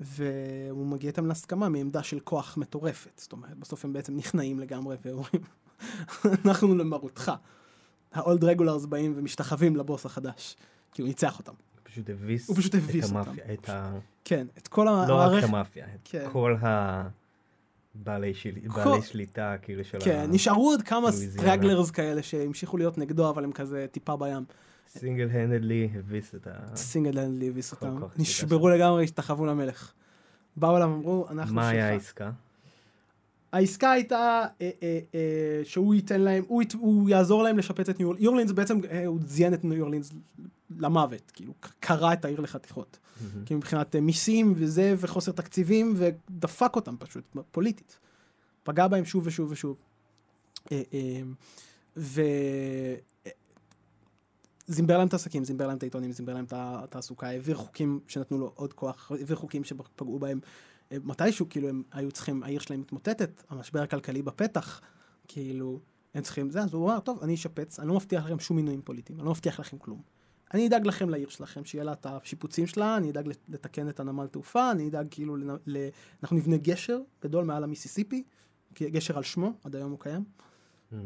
[SPEAKER 1] והוא מגיע איתם להסכמה מעמדה של כוח מטורפת. זאת אומרת, בסוף הם בעצם נכנעים לגמרי ואומרים, אנחנו למרותך. ה-old regulars באים ומשתחווים לבוס החדש, כי הוא ניצח אותם.
[SPEAKER 2] פשוט הביס,
[SPEAKER 1] הוא פשוט הביס
[SPEAKER 2] את המאפיה, את ה...
[SPEAKER 1] כן, את כל המערכת.
[SPEAKER 2] לא רק את המאפיה, את כן. כל ה... בעלי, של... כל... בעלי שליטה כאילו של
[SPEAKER 1] כן, ה... נשארו עוד כמה stragglers כאלה שהמשיכו להיות נגדו, אבל הם כזה טיפה בים.
[SPEAKER 2] single-handedly הביס את ה...
[SPEAKER 1] single-handedly הביס אותם. נשברו לגמרי, השתחוו למלך. באו אליו, אמרו, אנחנו
[SPEAKER 2] מה היה העסקה?
[SPEAKER 1] העסקה הייתה אה, אה, אה, שהוא ייתן להם, הוא, הוא יעזור להם לשפץ את ניו אורלינס, יורלינס בעצם, אה, הוא זיין את ניו אורלינס למוות, כאילו, קרע את העיר לחתיכות. Mm-hmm. כאילו מבחינת אה, מיסים וזה, וחוסר תקציבים, ודפק אותם פשוט, פוליטית. פגע בהם שוב ושוב ושוב. אה, אה, ו... זימבר להם את העסקים, זימבר להם את העיתונים, זימבר להם את התעסוקה, העביר חוקים שנתנו לו עוד כוח, העביר חוקים שפגעו בהם מתישהו, כאילו הם היו צריכים, העיר שלהם מתמוטטת, המשבר הכלכלי בפתח, כאילו, הם צריכים זה, אז הוא אמר, טוב, אני אשפץ, אני לא מבטיח לכם שום מינויים פוליטיים, אני לא מבטיח לכם כלום. אני אדאג לכם לעיר שלכם, שיהיה לה את השיפוצים שלה, אני אדאג לתקן את הנמל תעופה, אני אדאג כאילו, ל... אנחנו נבנה גשר גדול מעל המיסיסיפי, גשר על שמו, עד היום הוא קיים. Mm-hmm.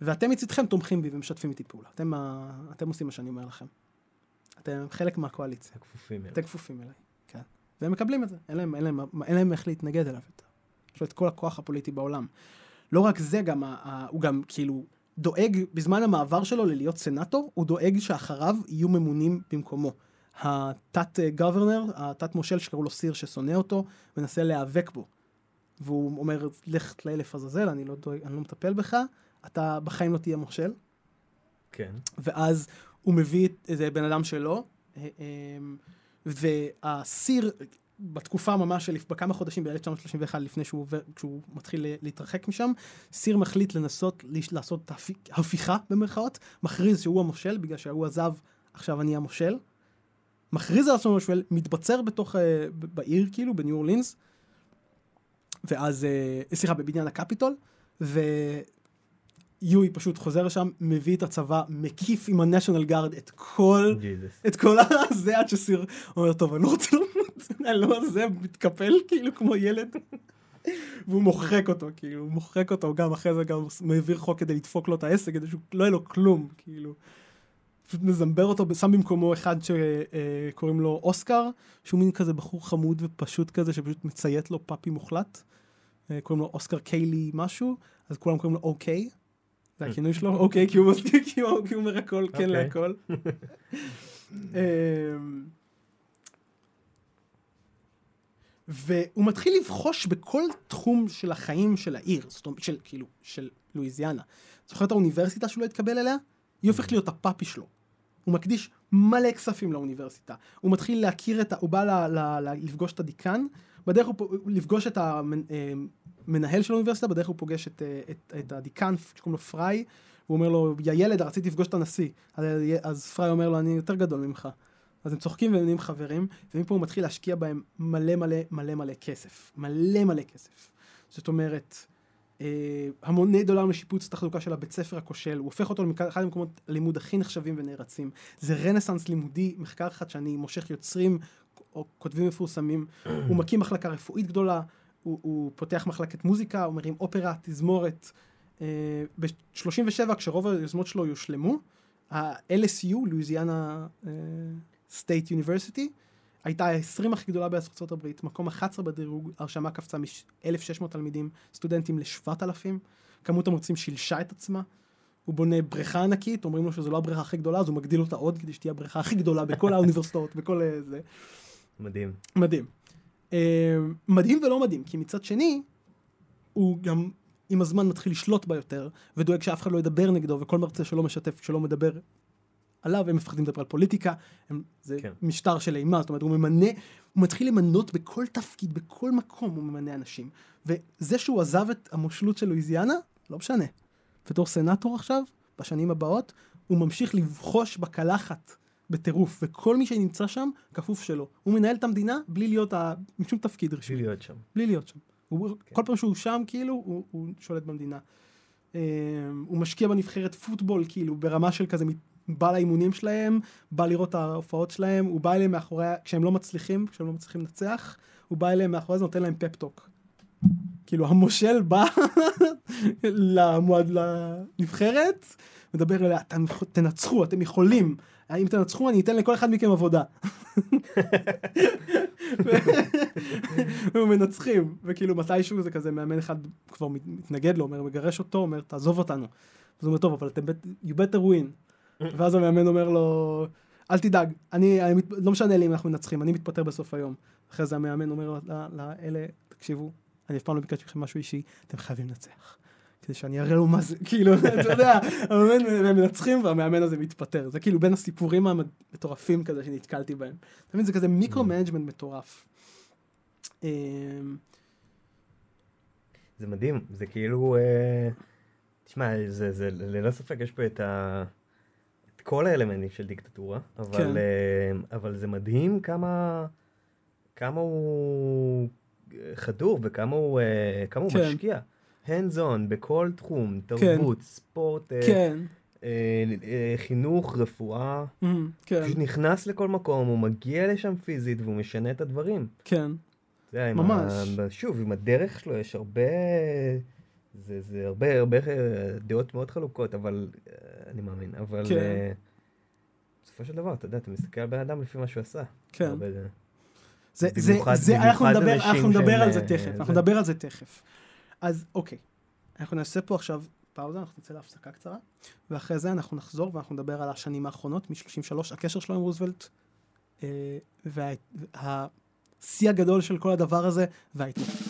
[SPEAKER 1] ואתם מצדכם תומכים בי ומשתפים איתי פעולה. אתם, אתם עושים מה שאני אומר לכם. אתם חלק מהקואליציה.
[SPEAKER 2] כפופים אליי.
[SPEAKER 1] אתם כפופים אליי. והם מקבלים את זה, אין להם, אין להם, אין להם איך להתנגד אליו יותר. יש לו את כל הכוח הפוליטי בעולם. לא רק זה, גם, הוא גם כאילו דואג, בזמן המעבר שלו ללהיות סנאטור, הוא דואג שאחריו יהיו ממונים במקומו. התת גוורנר, התת מושל שקראו לו סיר ששונא אותו, מנסה להיאבק בו. והוא אומר, לך לאלף עזאזל, אני, לא דואג, אני לא מטפל בך, אתה בחיים לא תהיה מושל.
[SPEAKER 2] כן.
[SPEAKER 1] ואז הוא מביא איזה בן אדם שלו, אה, אמ, והסיר, בתקופה ממש של בכמה חודשים ב-1931 לפני שהוא, עובר, כשהוא מתחיל להתרחק משם, סיר מחליט לנסות לעשות הפיכה במרכאות, מכריז שהוא המושל בגלל שהוא עזב, עכשיו אני המושל. מכריז על עצמו המושל, מתבצר בתוך, אה, בעיר כאילו, בניו אורלינס, ואז, אה, סליחה, בבניין הקפיטול, ו... יואי פשוט חוזר לשם, מביא את הצבא, מקיף עם הנשיונל גארד את כל, Jesus. את כל הזה עד שסיר אומר, טוב, אני לא רוצה למות, אני לא זה, מתקפל כאילו כמו ילד. והוא מוחק אותו, כאילו, הוא מוחק אותו, גם אחרי זה גם מעביר חוק כדי לדפוק לו את העסק, כדי שהוא לא יהיה לו כלום, כאילו. פשוט מזמבר אותו, שם במקומו אחד שקוראים לו אוסקר, שהוא מין כזה בחור חמוד ופשוט כזה, שפשוט מציית לו פאפי מוחלט. אה, קוראים לו אוסקר קיילי משהו, אז כולם קוראים לו אוקיי. זה הכינוי שלו? אוקיי, כי הוא מספיק, כי הוא אומר הכל, כן אוקיי. להכל. אמ, והוא מתחיל לבחוש בכל תחום של החיים של העיר, זאת אומרת, של, כאילו, של לואיזיאנה. זוכר את האוניברסיטה שהוא לא התקבל אליה? היא הופכת להיות הפאפי שלו. הוא מקדיש מלא כספים לאוניברסיטה. הוא מתחיל להכיר את ה... הוא בא ל, ל, ל, לפגוש את הדיקן, בדרך הוא לפגוש את המנהל של האוניברסיטה, בדרך הוא פוגש את, את, את הדיקן שקוראים לו פריי, הוא אומר לו, יא ילד, רציתי לפגוש את הנשיא. אז, אז פריי אומר לו, אני יותר גדול ממך. אז הם צוחקים והם נהיים חברים, ומפה הוא מתחיל להשקיע בהם מלא מלא מלא מלא כסף. מלא מלא כסף. זאת אומרת, אה, המוני דולר לשיפוץ תחזוקה של הבית ספר הכושל, הוא הופך אותו לאחד המקומות הלימוד הכי נחשבים ונערצים. זה רנסאנס לימודי, מחקר חדשני, מושך יוצרים או כותבים מפורסמים, הוא מקים מחלקה רפואית גדולה, הוא, הוא פותח מחלקת מוזיקה, הוא מרים אופרה, תזמורת. אה, ב-37 כשרוב היוזמות שלו יושלמו, ה-LSU, לואיזיאנה סטייט יוניברסיטי, הייתה ה-20 הכי גדולה בארצות הברית, מקום 11 בדירוג, הרשמה קפצה מ-1,600 תלמידים, סטודנטים ל-7,000, כמות המרצים שילשה את עצמה, הוא בונה בריכה ענקית, אומרים לו שזו לא הבריכה הכי גדולה, אז הוא מגדיל אותה עוד כדי שתהיה הבריכה הכי גדולה בכל האוניברסיטאות, בכל אה, זה.
[SPEAKER 2] מדהים.
[SPEAKER 1] מדהים. Uh, מדהים ולא מדהים, כי מצד שני, הוא גם עם הזמן מתחיל לשלוט בה יותר, ודואג שאף אחד לא ידבר נגדו, וכל מרצה שלא משתף, שלא מדבר עליו, הם מפחדים לדבר על פוליטיקה, הם, זה כן. משטר של אימה, זאת אומרת, הוא ממנה, הוא מתחיל למנות בכל תפקיד, בכל מקום הוא ממנה אנשים. וזה שהוא עזב את המושלות של לואיזיאנה, לא משנה. בתור סנאטור עכשיו, בשנים הבאות, הוא ממשיך לבחוש בקלחת בטירוף, וכל מי שנמצא שם, כפוף שלו. הוא מנהל את המדינה בלי להיות, ה... משום תפקיד רשמי.
[SPEAKER 2] בלי להיות שם.
[SPEAKER 1] בלי להיות שם. הוא, כן. כל פעם שהוא שם, כאילו, הוא, הוא שולט במדינה. Um, הוא משקיע בנבחרת פוטבול, כאילו, ברמה של כזה, בא לאימונים שלהם, בא לראות את ההופעות שלהם, הוא בא אליהם מאחורי, כשהם לא מצליחים, כשהם לא מצליחים לנצח, הוא בא אליהם מאחורי זה, נותן להם פפטוק. כאילו, המושל בא למועד, לנבחרת, מדבר אליה, תנצחו, אתם יכולים. אם תנצחו אני אתן לכל אחד מכם עבודה. ומנצחים, וכאילו מתישהו זה כזה מאמן אחד כבר מתנגד לו, אומר, מגרש אותו, אומר, תעזוב אותנו. אז הוא אומר, טוב, אבל אתם, you better win. ואז המאמן אומר לו, אל תדאג, אני, אני, לא משנה לי אם אנחנו מנצחים, אני מתפטר בסוף היום. אחרי זה המאמן אומר לאלה, תקשיבו, אני אף פעם לא ביקשתי לכם משהו אישי, אתם חייבים לנצח. כדי שאני אראה לו מה זה, כאילו, אתה יודע, המאמן, הם מנצחים והמאמן הזה מתפטר. זה כאילו בין הסיפורים המטורפים כזה שנתקלתי בהם. אתה מבין, זה כזה micro-management מטורף. אמ,
[SPEAKER 2] זה מדהים, זה כאילו, אה, תשמע, זה, זה ללא ספק יש פה את, ה, את כל האלמנטים של דיקטטורה, אבל, כן. אה, אבל זה מדהים כמה, כמה הוא חדור וכמה הוא, אה, כמה הוא כן. משקיע. Hands on בכל תחום, כן. תרבות, כן. ספורט, אה, כן. אה, אה, חינוך, רפואה. Mm, כן. פשוט נכנס לכל מקום, הוא מגיע לשם פיזית והוא משנה את הדברים.
[SPEAKER 1] כן.
[SPEAKER 2] זה ממש. ה, שוב, עם הדרך שלו יש הרבה... זה, זה הרבה, הרבה דעות מאוד חלוקות, אבל אני מאמין, אבל כן. בסופו של דבר, אתה יודע, אתה מסתכל על בן אדם לפי מה שהוא עשה.
[SPEAKER 1] כן. הרבה, זה, זה, זה, אנחנו נדבר, אנחנו נדבר על זה תכף, אנחנו נדבר על זה תכף. אז אוקיי, אנחנו נעשה פה עכשיו פאוזה, אנחנו נצא להפסקה קצרה, ואחרי זה אנחנו נחזור ואנחנו נדבר על השנים האחרונות, מ-33, הקשר שלו עם רוזוולט, אה, והשיא הגדול של כל הדבר הזה, וההתמודדות.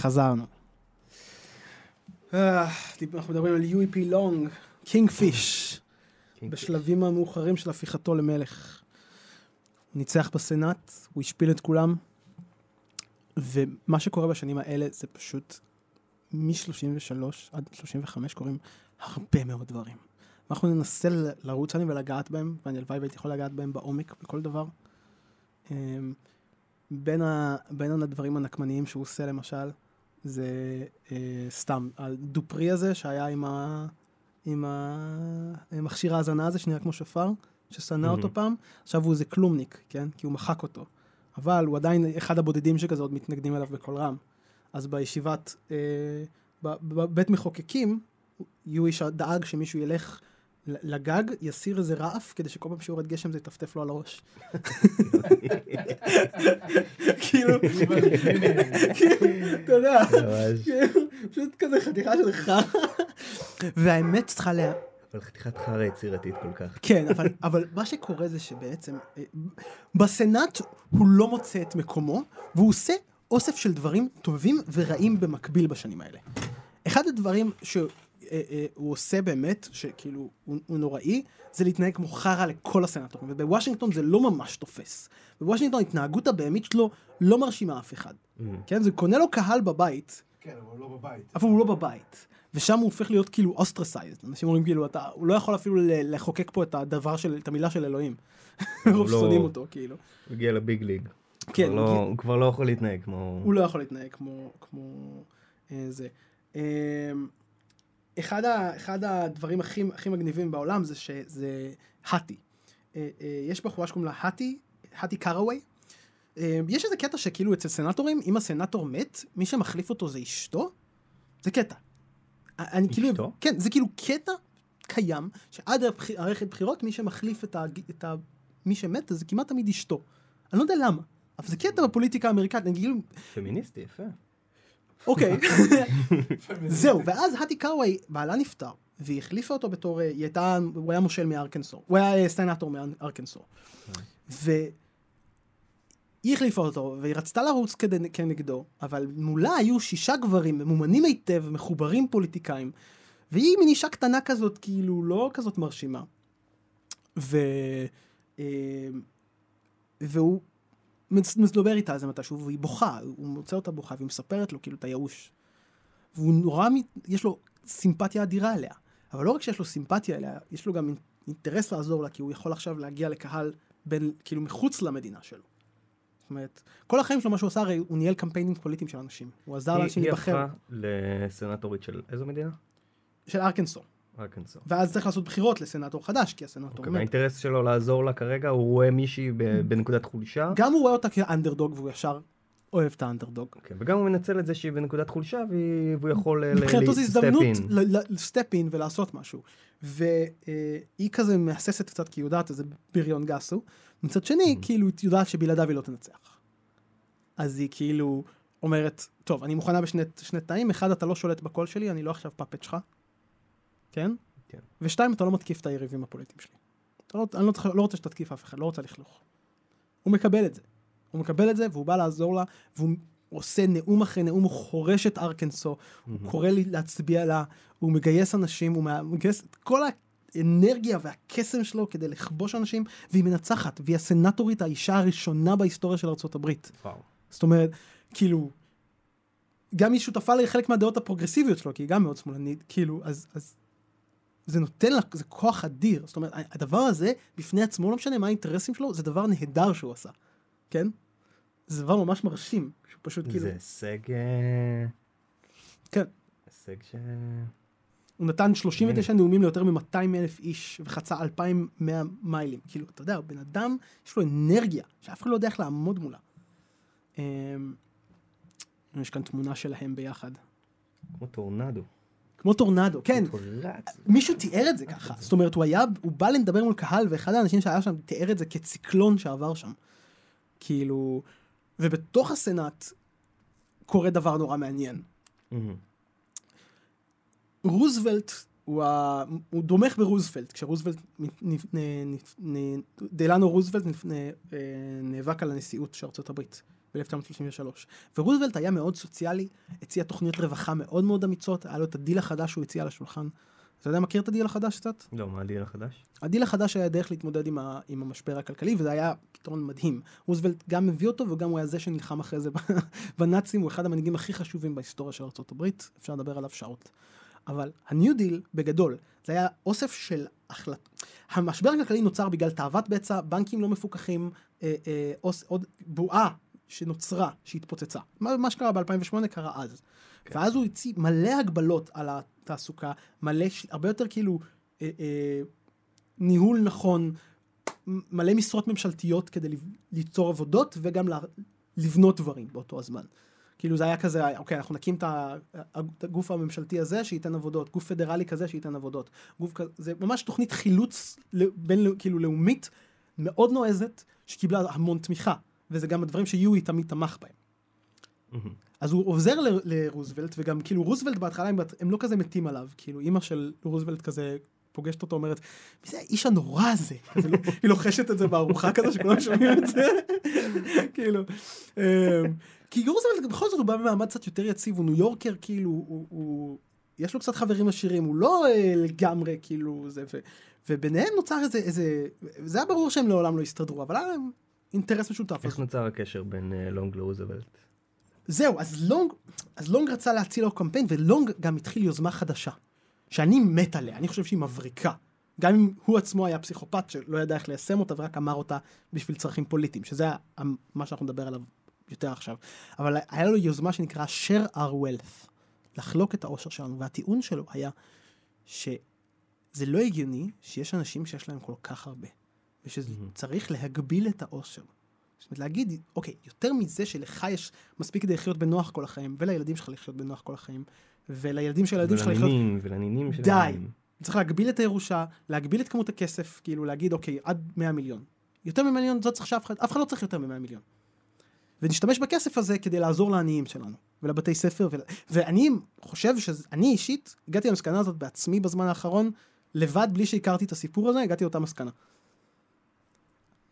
[SPEAKER 1] וחזרנו. אה, אנחנו מדברים על יואי פי לונג, Kingfish, בשלבים המאוחרים של הפיכתו למלך. הוא ניצח בסנאט, הוא השפיל את כולם, ומה שקורה בשנים האלה זה פשוט מ-33 עד 35 קורים הרבה מאוד דברים. אנחנו ננסה לרוץ עליהם ולגעת בהם, ואני הלוואי והייתי יכול לגעת בהם בעומק בכל דבר. אמ, בין, ה, בין הדברים הנקמניים שהוא עושה למשל, זה אה, סתם, הדופרי הזה שהיה עם, ה, עם המכשיר ההאזנה הזה שנראה כמו שופר, ששנא mm-hmm. אותו פעם, עכשיו הוא איזה כלומניק, כן? כי הוא מחק אותו. אבל הוא עדיין אחד הבודדים שכזה עוד מתנגדים אליו בקול רם. אז בישיבת, אה, בבית מחוקקים, יואיש דאג שמישהו ילך לגג, יסיר איזה רעף, כדי שכל פעם שיורד גשם זה יטפטף לו על הראש. כאילו, אתה יודע, פשוט כזה חתיכה של חרא. והאמת צריכה לה...
[SPEAKER 2] אבל חתיכת חרא יצירתית כל כך.
[SPEAKER 1] כן, אבל מה שקורה זה שבעצם, אה, בסנאט הוא לא מוצא את מקומו, והוא עושה אוסף של דברים טובים ורעים במקביל בשנים האלה. אחד הדברים אה, אה, הוא עושה באמת, שכאילו הוא, הוא נוראי, זה להתנהג כמו חרא לכל הסנטורים, ובוושינגטון זה לא ממש תופס. בוושינגטון ההתנהגות הבהמית שלו לא מרשימה אף אחד. Mm. כן, זה קונה לו קהל בבית.
[SPEAKER 3] כן, אבל הוא לא בבית.
[SPEAKER 1] אבל הוא לא בבית. ושם הוא הופך להיות כאילו ostracized. אנשים אומרים כאילו, אתה, הוא לא יכול אפילו לחוקק פה את הדבר של, את המילה של אלוהים. רוב לא... שונאים אותו, כאילו.
[SPEAKER 2] הוא הגיע ל big league. כן. הוא, לא, הוא כבר לא יכול להתנהג כמו...
[SPEAKER 1] הוא לא יכול להתנהג כמו, כמו אה, זה. אה, אחד, ה, אחד הדברים הכי, הכי מגניבים בעולם זה שזה האטי. אה, אה, יש בחורה שקוראים לה האטי, האטי קארווי. אה, יש איזה קטע שכאילו אצל סנטורים, אם הסנטור מת, מי שמחליף אותו זה אשתו? זה קטע. אני כאילו, אשתו? כאילו, כן, זה כאילו קטע קיים, שעד ערכת בחירות, מי שמחליף את, ה, את ה, מי שמת, זה כמעט תמיד אשתו. אני לא יודע למה, אבל זה קטע בפוליטיקה האמריקאית, אני כאילו...
[SPEAKER 2] פמיניסטי, יפה.
[SPEAKER 1] אוקיי, זהו, ואז האטי קאווי, בעלה נפטר, והיא החליפה אותו בתור, היא הייתה, הוא היה מושל מארקנסו, הוא היה סנאטור מארקנסו. והיא החליפה אותו, והיא רצתה לרוץ כנגדו, אבל מולה היו שישה גברים ממומנים היטב, מחוברים פוליטיקאים, והיא מין אישה קטנה כזאת, כאילו, לא כזאת מרשימה. ו... אה, והוא מדבר איתה על זה מתישהו, והיא בוכה, הוא מוצא אותה בוכה, והיא מספרת לו כאילו את הייאוש. והוא נורא, יש לו סימפתיה אדירה אליה. אבל לא רק שיש לו סימפתיה אליה, יש לו גם אינטרס לעזור לה, כי הוא יכול עכשיו להגיע לקהל בין, כאילו מחוץ למדינה שלו. זאת אומרת, כל החיים שלו, מה שהוא עשה, הרי הוא ניהל קמפיינים פוליטיים של אנשים. הוא עזר לאנשים להיבחר.
[SPEAKER 2] היא הפכה לסנטורית של איזו מדינה?
[SPEAKER 1] של ארקנסו.
[SPEAKER 2] ארקנסו.
[SPEAKER 1] ואז צריך לעשות בחירות לסנאטור חדש, כי הסנאטור
[SPEAKER 2] אוקיי, מת. האינטרס שלו לעזור לה כרגע, הוא רואה מישהי בנקודת חולשה.
[SPEAKER 1] גם הוא רואה אותה כאנדרדוג והוא ישר אוהב את האנדרדוג.
[SPEAKER 2] אוקיי, וגם הוא מנצל את זה שהיא בנקודת חולשה והוא יכול
[SPEAKER 1] אין. מבחינתו זו הזדמנות לסטפ אין ולעשות משהו. והיא כזה מהססת קצת כי היא יודעת איזה בריון גס הוא. מצד שני, mm-hmm. כאילו, היא יודעת שבלעדיו היא לא תנצח. אז היא כאילו אומרת, טוב, אני מוכנה בשני תנאים, אחד, אתה לא שולט בקול שלי, אני לא עכשיו פאפט שלך. כן? כן. ושתיים, אתה לא מתקיף את היריבים הפוליטיים שלי. לא, אני לא, לא רוצה שתתקיף אף אחד, לא רוצה לכלוך. הוא מקבל את זה. הוא מקבל את זה, והוא בא לעזור לה, והוא עושה נאום אחרי נאום, הוא חורש את ארקנסו, mm-hmm. הוא קורא לי להצביע לה, הוא מגייס אנשים, הוא מגייס את כל האנרגיה והקסם שלו כדי לכבוש אנשים, והיא מנצחת, והיא הסנטורית, האישה הראשונה בהיסטוריה של ארה"ב. וואו. זאת אומרת, כאילו, גם היא שותפה לחלק מהדעות הפרוגרסיביות שלו, כי היא גם מאוד שמאלנית, כאילו, אז, אז זה נותן לה, זה כוח אדיר. זאת אומרת, הדבר הזה, בפני עצמו, לא משנה מה האינטרסים שלו, זה דבר נהדר שהוא עשה, כן? זה דבר ממש מרשים, שהוא פשוט כאילו...
[SPEAKER 2] זה הישג... אה,
[SPEAKER 1] כן.
[SPEAKER 2] הישג ש...
[SPEAKER 1] הוא נתן 39 נאומים ליותר מ-200 אלף איש וחצה 2,100 מיילים. כאילו, אתה יודע, בן אדם, יש לו אנרגיה, שאף אחד לא יודע איך לעמוד מולה. אמ, יש כאן תמונה שלהם ביחד.
[SPEAKER 2] כמו טורנדו.
[SPEAKER 1] כמו טורנדו, כן. מישהו תיאר את זה ככה. זאת אומרת, הוא היה, הוא בא לדבר מול קהל, ואחד האנשים שהיה שם תיאר את זה כציקלון שעבר שם. כאילו, ובתוך הסנאט קורה דבר נורא מעניין. רוזוולט הוא, ה... הוא תומך ברוזוולט, כשרוזוולט, דלאנו רוזוולט אה, נאבק על הנשיאות של ארצות הברית ב-1933. ורוזוולט היה מאוד סוציאלי, הציע תוכניות רווחה מאוד מאוד אמיצות, היה לו את הדיל החדש שהוא הציע על השולחן. אתה יודע, מכיר את הדיל החדש קצת?
[SPEAKER 2] לא, מה הדיל החדש?
[SPEAKER 1] הדיל החדש היה דרך להתמודד עם, ה, עם המשבר הכלכלי, וזה היה פתרון מדהים. רוזוולט גם הביא אותו, וגם הוא היה זה שנלחם אחרי זה בנאצים, הוא אחד המנהיגים הכי חשובים בהיסטוריה של ארה"ב, אפשר לדבר עליו שעות. אבל הניו דיל, בגדול, זה היה אוסף של החלטות. המשבר הכלכלי נוצר בגלל תאוות בצע, בנקים לא מפוקחים, אה, אה, אוס, עוד בועה שנוצרה, שהתפוצצה. מה, מה שקרה ב-2008 קרה אז. כן. ואז הוא הציע מלא הגבלות על התעסוקה, מלא, הרבה יותר כאילו אה, אה, ניהול נכון, מלא משרות ממשלתיות כדי ליצור עבודות וגם לבנות דברים באותו הזמן. כאילו זה היה כזה, אוקיי, אנחנו נקים את הגוף הממשלתי הזה שייתן עבודות, גוף פדרלי כזה שייתן עבודות. גוף כזה, זה ממש תוכנית חילוץ בין, כאילו לאומית מאוד נועזת, שקיבלה המון תמיכה, וזה גם הדברים שיואי תמיד תמך בהם. אז הוא עוזר לרוזוולט, וגם כאילו רוזוולט בהתחלה הם, הם לא כזה מתים עליו, כאילו אימא של רוזוולט כזה פוגשת אותו, אומרת, מי זה האיש הנורא הזה? לא, היא לוחשת את זה בארוחה כזה, שכולם שומעים את זה, כאילו. אמ, כי רוזוולט בכל זאת הוא בא במעמד קצת יותר יציב, הוא ניו יורקר, כאילו, הוא, הוא, יש לו קצת חברים עשירים, הוא לא אה, לגמרי, כאילו, זה, ו, וביניהם נוצר איזה, איזה, זה היה ברור שהם לעולם לא הסתדרו, אבל היה להם אינטרס משותף.
[SPEAKER 2] איך נוצר הקשר בין uh, לונג לרוזוולט?
[SPEAKER 1] זהו, אז לונג, אז לונג רצה להציע לו קמפיין, ולונג גם התחיל יוזמה חדשה, שאני מת עליה, אני חושב שהיא מבריקה. גם אם הוא עצמו היה פסיכופת שלא ידע איך ליישם אותה ורק אמר אותה בשביל צרכים פוליטיים, שזה מה שאנחנו נדבר עליו יותר עכשיו. אבל היה לו יוזמה שנקרא share our wealth, לחלוק את העושר שלנו, והטיעון שלו היה שזה לא הגיוני שיש אנשים שיש להם כל כך הרבה, ושצריך. להגביל את העושר. זאת אומרת, להגיד, אוקיי, יותר מזה שלך יש מספיק כדי לחיות בנוח כל החיים, ולילדים שלך לחיות בנוח כל החיים, ולילדים של הילדים שלך לחיות...
[SPEAKER 2] ולנינים, ולנינים של
[SPEAKER 1] די. צריך להגביל את הירושה, להגביל את כמות הכסף, כאילו להגיד, אוקיי, עד 100 מיליון. יותר מ-100 מיליון, זאת צריך שאף אחד, אף אחד לא צריך יותר מ-100 מיליון. ונשתמש בכסף הזה כדי לעזור לעניים שלנו, ולבתי ספר, ו... ואני חושב שאני אישית, הגעתי למסקנה הזאת בעצמי בזמן האחרון, לבד, בלי שהכרתי את הסיפור הזה, הגעתי לאותה מסקנה.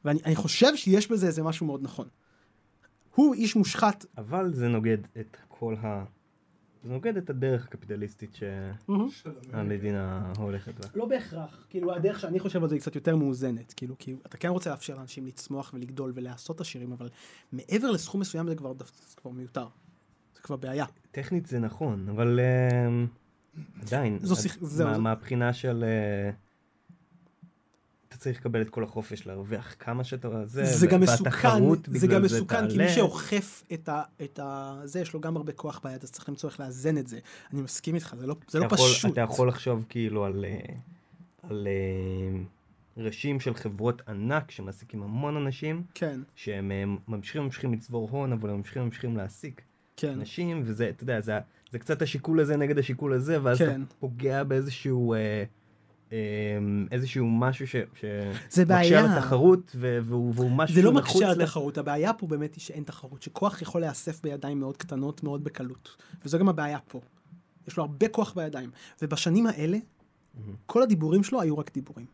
[SPEAKER 1] ואני חושב שיש בזה איזה משהו מאוד נכון. הוא איש מושחת.
[SPEAKER 2] אבל זה נוגד את כל ה... זה נוגד את הדרך הקפיטליסטית שהמדינה הולכת בה.
[SPEAKER 1] לא בהכרח, כאילו הדרך שאני חושב על זה היא קצת יותר מאוזנת, כאילו כי אתה כן רוצה לאפשר לאנשים לצמוח ולגדול ולעשות עשירים, אבל מעבר לסכום מסוים זה כבר, זה כבר מיותר, זה כבר בעיה.
[SPEAKER 2] טכנית זה נכון, אבל uh, עדיין, מהבחינה של... Uh, צריך לקבל את כל החופש להרוויח כמה שאתה...
[SPEAKER 1] זה, זה גם מסוכן, זה גם מסוכן, כי מי שאוכף את, ה, את ה... זה, יש לו גם הרבה כוח ביד, אז צריך למצוא איך לאזן את זה. אני מסכים איתך, זה לא, זה לא יכול, פשוט.
[SPEAKER 2] אתה יכול לחשוב כאילו על, אה, על, על אה, ראשים של חברות ענק שמעסיקים המון אנשים,
[SPEAKER 1] כן.
[SPEAKER 2] שהם אה, ממשיכים ממשיכים לצבור הון, אבל הם ממשיכים ממשיכים להעסיק כן. אנשים, וזה, אתה יודע, זה, זה קצת השיקול הזה נגד השיקול הזה, ואז כן. אתה פוגע באיזשהו... אה, איזשהו משהו ש...
[SPEAKER 1] זה בעיה.
[SPEAKER 2] מקשה על התחרות והוא, והוא משהו
[SPEAKER 1] זה לא מקשה על התחרות, הבעיה פה באמת היא שאין תחרות, שכוח יכול להיאסף בידיים מאוד קטנות מאוד בקלות, וזו גם הבעיה פה. יש לו הרבה כוח בידיים, ובשנים האלה, mm-hmm. כל הדיבורים שלו היו רק דיבורים.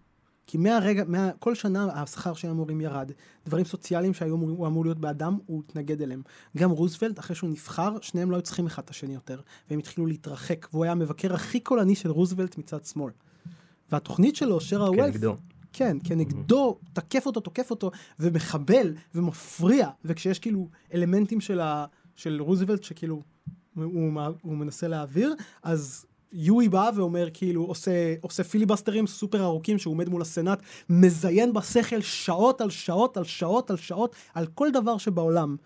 [SPEAKER 1] כי מהרגע, מה, כל שנה השכר של המורים ירד, דברים סוציאליים שהוא אמור להיות באדם, הוא התנגד אליהם. גם רוזוולט, אחרי שהוא נבחר, שניהם לא היו צריכים אחד את השני יותר, והם התחילו להתרחק, והוא היה המבקר הכי קולני של רוזוולט מצד שמאל. והתוכנית שלו, שרה וולף...
[SPEAKER 2] כנגדו.
[SPEAKER 1] כן, כנגדו, mm-hmm. תקף אותו, תוקף אותו, ומחבל, ומפריע, וכשיש כאילו אלמנטים של, ה, של רוזוולט שכאילו הוא, הוא מנסה להעביר, אז יואי בא ואומר כאילו, עושה, עושה פיליבסטרים סופר ארוכים שהוא עומד מול הסנאט, מזיין בשכל שעות על שעות על שעות על שעות, על כל דבר שבעולם,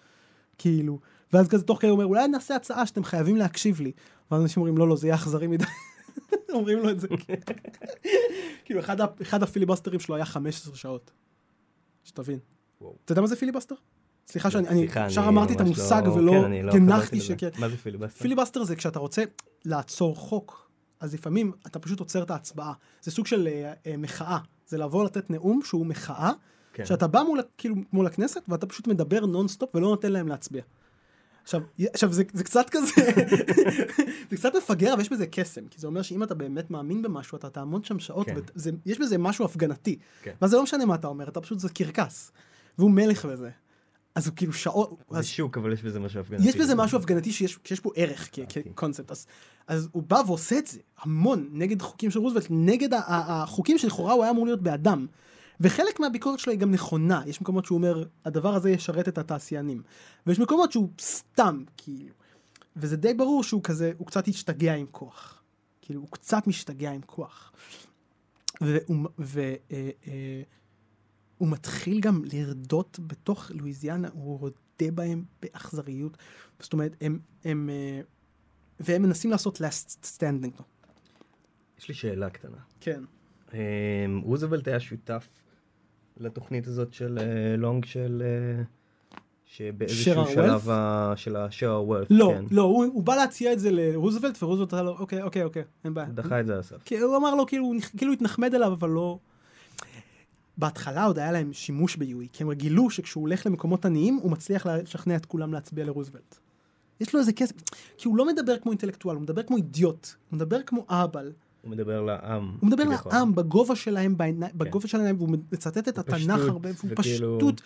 [SPEAKER 1] כאילו. ואז כזה תוך כדי הוא אומר, אולי נעשה הצעה שאתם חייבים להקשיב לי. ואז אנשים אומרים, לא, לא, זה יהיה אכזרי מדי. אומרים לו את זה. כאילו, אחד הפיליבסטרים שלו היה 15 שעות. שתבין. אתה יודע מה זה פיליבסטר? סליחה שאני ישר אמרתי את המושג לא- ולא הנחתי
[SPEAKER 2] כן, שכן. מה זה פיליבסטר?
[SPEAKER 1] פיליבסטר זה כשאתה רוצה לעצור חוק, אז לפעמים אתה פשוט עוצר את ההצבעה. זה סוג של אה, אה, מחאה. זה לבוא לתת נאום שהוא מחאה, כן. שאתה בא מול, כאילו, מול הכנסת ואתה פשוט מדבר נונסטופ ולא נותן להם להצביע. עכשיו, עכשיו זה, זה קצת כזה, זה קצת מפגר ויש בזה קסם, כי זה אומר שאם אתה באמת מאמין במשהו, אתה תעמוד שם שעות, כן. ויש בזה משהו הפגנתי. כן. ואז זה לא משנה מה אתה אומר, אתה פשוט, זה קרקס. והוא מלך בזה. אז הוא כאילו שעות...
[SPEAKER 2] זה אז... שוק, אבל יש בזה משהו הפגנתי.
[SPEAKER 1] יש בזה משהו הפגנתי שיש, שיש בו ערך כקונספט. אז, אז הוא בא ועושה את זה המון נגד חוקים של רוזוולט, נגד החוקים שלכאורה הוא היה אמור להיות באדם. וחלק מהביקורת שלו היא גם נכונה, יש מקומות שהוא אומר, הדבר הזה ישרת את התעשיינים. ויש מקומות שהוא סתם, כאילו. וזה די ברור שהוא כזה, הוא קצת השתגע עם כוח. כאילו, הוא קצת משתגע עם כוח. והוא, ו, אה, אה, מתחיל גם לרדות בתוך לואיזיאנה, הוא רודה בהם באכזריות. זאת אומרת, הם, הם, אה, והם מנסים לעשות last standing.
[SPEAKER 2] יש לי שאלה קטנה.
[SPEAKER 1] כן.
[SPEAKER 2] רוזוולט היה שותף לתוכנית הזאת של אה, לונג של... אה, שבאיזשהו שלב ה... של ה-share wealth,
[SPEAKER 1] לא, כן. לא, הוא, הוא בא להציע את זה לרוזוולט, ורוזוולט אמר לו, אוקיי, אוקיי, אוקיי, אין בעיה.
[SPEAKER 2] דחה את זה הסף.
[SPEAKER 1] כי הוא אמר לו, כאילו, כאילו התנחמד אליו, אבל לא... בהתחלה עוד היה להם שימוש ביואי, כי הם גילו שכשהוא הולך למקומות עניים, הוא מצליח לשכנע את כולם להצביע לרוזוולט. יש לו איזה כסף, כי הוא לא מדבר כמו אינטלקטואל, הוא מדבר כמו אידיוט, הוא מדבר כמו אהבל.
[SPEAKER 2] הוא מדבר לעם.
[SPEAKER 1] הוא מדבר לעם, בגובה שלהם, בעיני, כן. בגובה שלהם, והוא מצטט את התנ"ך הרבה, והוא וכאילו... פשטות,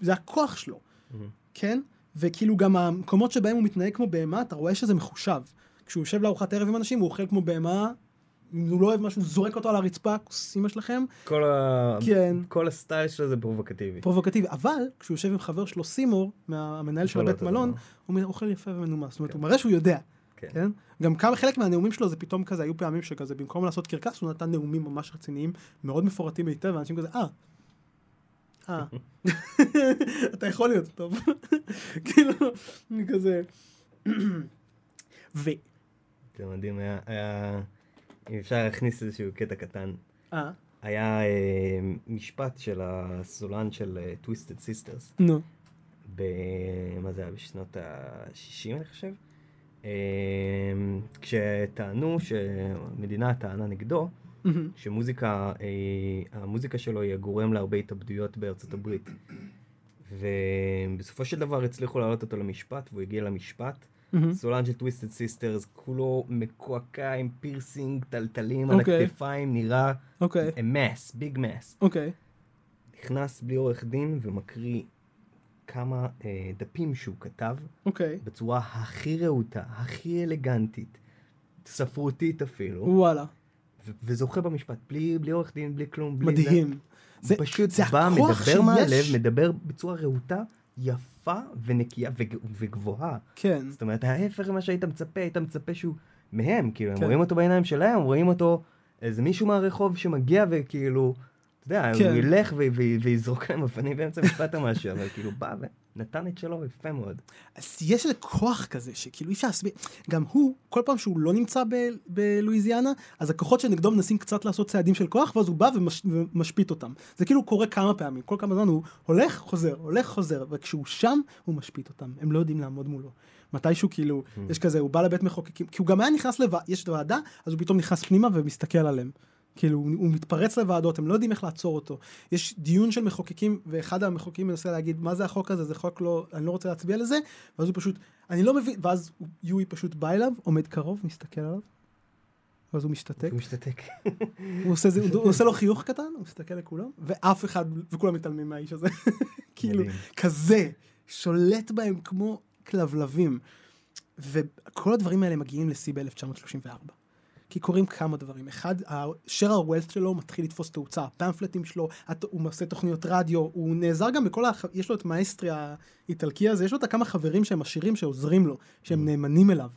[SPEAKER 1] וזה הכוח שלו, mm-hmm. כן? וכאילו גם המקומות שבהם הוא מתנהג כמו בהמה, אתה רואה שזה מחושב. כשהוא יושב לארוחת ערב עם אנשים, הוא אוכל כמו בהמה, אם הוא לא אוהב משהו, זורק אותו על הרצפה, כוס אמא שלכם.
[SPEAKER 2] כל, ה... כן. כל הסטייל שלו זה פרובוקטיבי.
[SPEAKER 1] פרובוקטיבי, אבל כשהוא יושב עם חבר שלו סימור, המנהל של הבית מלון, הוא אוכל יפה ומנומס. זאת אומרת, כן. הוא מראה שהוא יודע. כן. כן? גם כמה חלק מהנאומים שלו זה פתאום כזה, היו פעמים שכזה, במקום לעשות קרקס, הוא נתן נאומים ממש רציניים, מאוד מפורטים היטב, ואנשים כזה, אה, אה, אתה יכול להיות טוב. כאילו, כזה. ו...
[SPEAKER 2] זה מדהים, היה, היה, אם אפשר להכניס איזשהו קטע קטן.
[SPEAKER 1] אה?
[SPEAKER 2] היה אה, משפט של הסולן של Twisted uh, Sisters.
[SPEAKER 1] נו.
[SPEAKER 2] ב... מה זה היה? בשנות ה-60 אני חושב? אמ, כשטענו שהמדינה טענה נגדו, שמוזיקה, אה, המוזיקה שלו היא הגורם להרבה התאבדויות בארצות הברית. ובסופו של דבר הצליחו להעלות אותו למשפט, והוא הגיע למשפט. סולן של Twisted Sisters, כולו מקועקע עם פירסינג, תלתלים על אוקיי. הכתפיים, נראה mess, big mess. נכנס בלי עורך דין ומקריא כמה אה, דפים שהוא כתב,
[SPEAKER 1] okay. אוקיי.
[SPEAKER 2] בצורה הכי רהוטה, הכי אלגנטית, ספרותית אפילו.
[SPEAKER 1] וואלה.
[SPEAKER 2] ו- וזוכה במשפט, בלי, בלי עורך דין, בלי כלום,
[SPEAKER 1] בלי מדהים. זה.
[SPEAKER 2] זה פשוט זה בא, מדבר שיש... מהלב, מדבר בצורה רהוטה, יפה ונקייה ו- וגבוהה.
[SPEAKER 1] כן.
[SPEAKER 2] זאת אומרת, ההפך ממה שהיית מצפה, היית מצפה שהוא מהם, כאילו, כן. הם רואים אותו בעיניים שלהם, הם רואים אותו איזה מישהו מהרחוב שמגיע וכאילו... אתה יודע, כן. הוא ילך ויזרוק להם אבנים באמצע משפט או משהו, אבל כאילו בא ונתן את שלו יפה מאוד.
[SPEAKER 1] אז יש איזה כוח כזה, שכאילו אי אפשר להסביר, גם הוא, כל פעם שהוא לא נמצא בלואיזיאנה, אז הכוחות שנגדו מנסים קצת לעשות צעדים של כוח, ואז הוא בא ומש, ומשפיט אותם. זה כאילו קורה כמה פעמים, כל כמה זמן הוא הולך, חוזר, הולך, חוזר, וכשהוא שם, הוא משפיט אותם, הם לא יודעים לעמוד מולו. מתישהו כאילו, mm. יש כזה, הוא בא לבית מחוקקים, כי הוא גם היה נכנס לוועדה, יש ועדה, אז הוא פתאום נכנס פנימה ומסתכל עליהם. כאילו, הוא, מתפרץ לוועדות, הם לא יודעים איך לעצור אותו. יש דיון של מחוקקים, ואחד המחוקקים מנסה להגיד, מה זה החוק הזה? זה חוק לא, אני לא רוצה להצביע לזה, ואז הוא פשוט, אני לא מבין, ואז יואי פשוט בא אליו, עומד קרוב, מסתכל עליו, ואז הוא משתתק.
[SPEAKER 2] הוא משתתק.
[SPEAKER 1] הוא עושה, זה, הוא עושה לו חיוך קטן, הוא מסתכל לכולם, ואף אחד, וכולם מתעלמים מהאיש הזה. כאילו, כזה, שולט בהם כמו כלבלבים. וכל הדברים האלה מגיעים לשיא ב-1934. כי קורים כמה דברים. אחד, Share Our Wealth שלו מתחיל לתפוס תאוצה, הפמפלטים שלו, הוא עושה תוכניות רדיו, הוא נעזר גם בכל ה... יש לו את מאסטרי האיטלקי הזה, יש לו את הכמה חברים שהם עשירים שעוזרים לו, שהם mm. נאמנים אליו.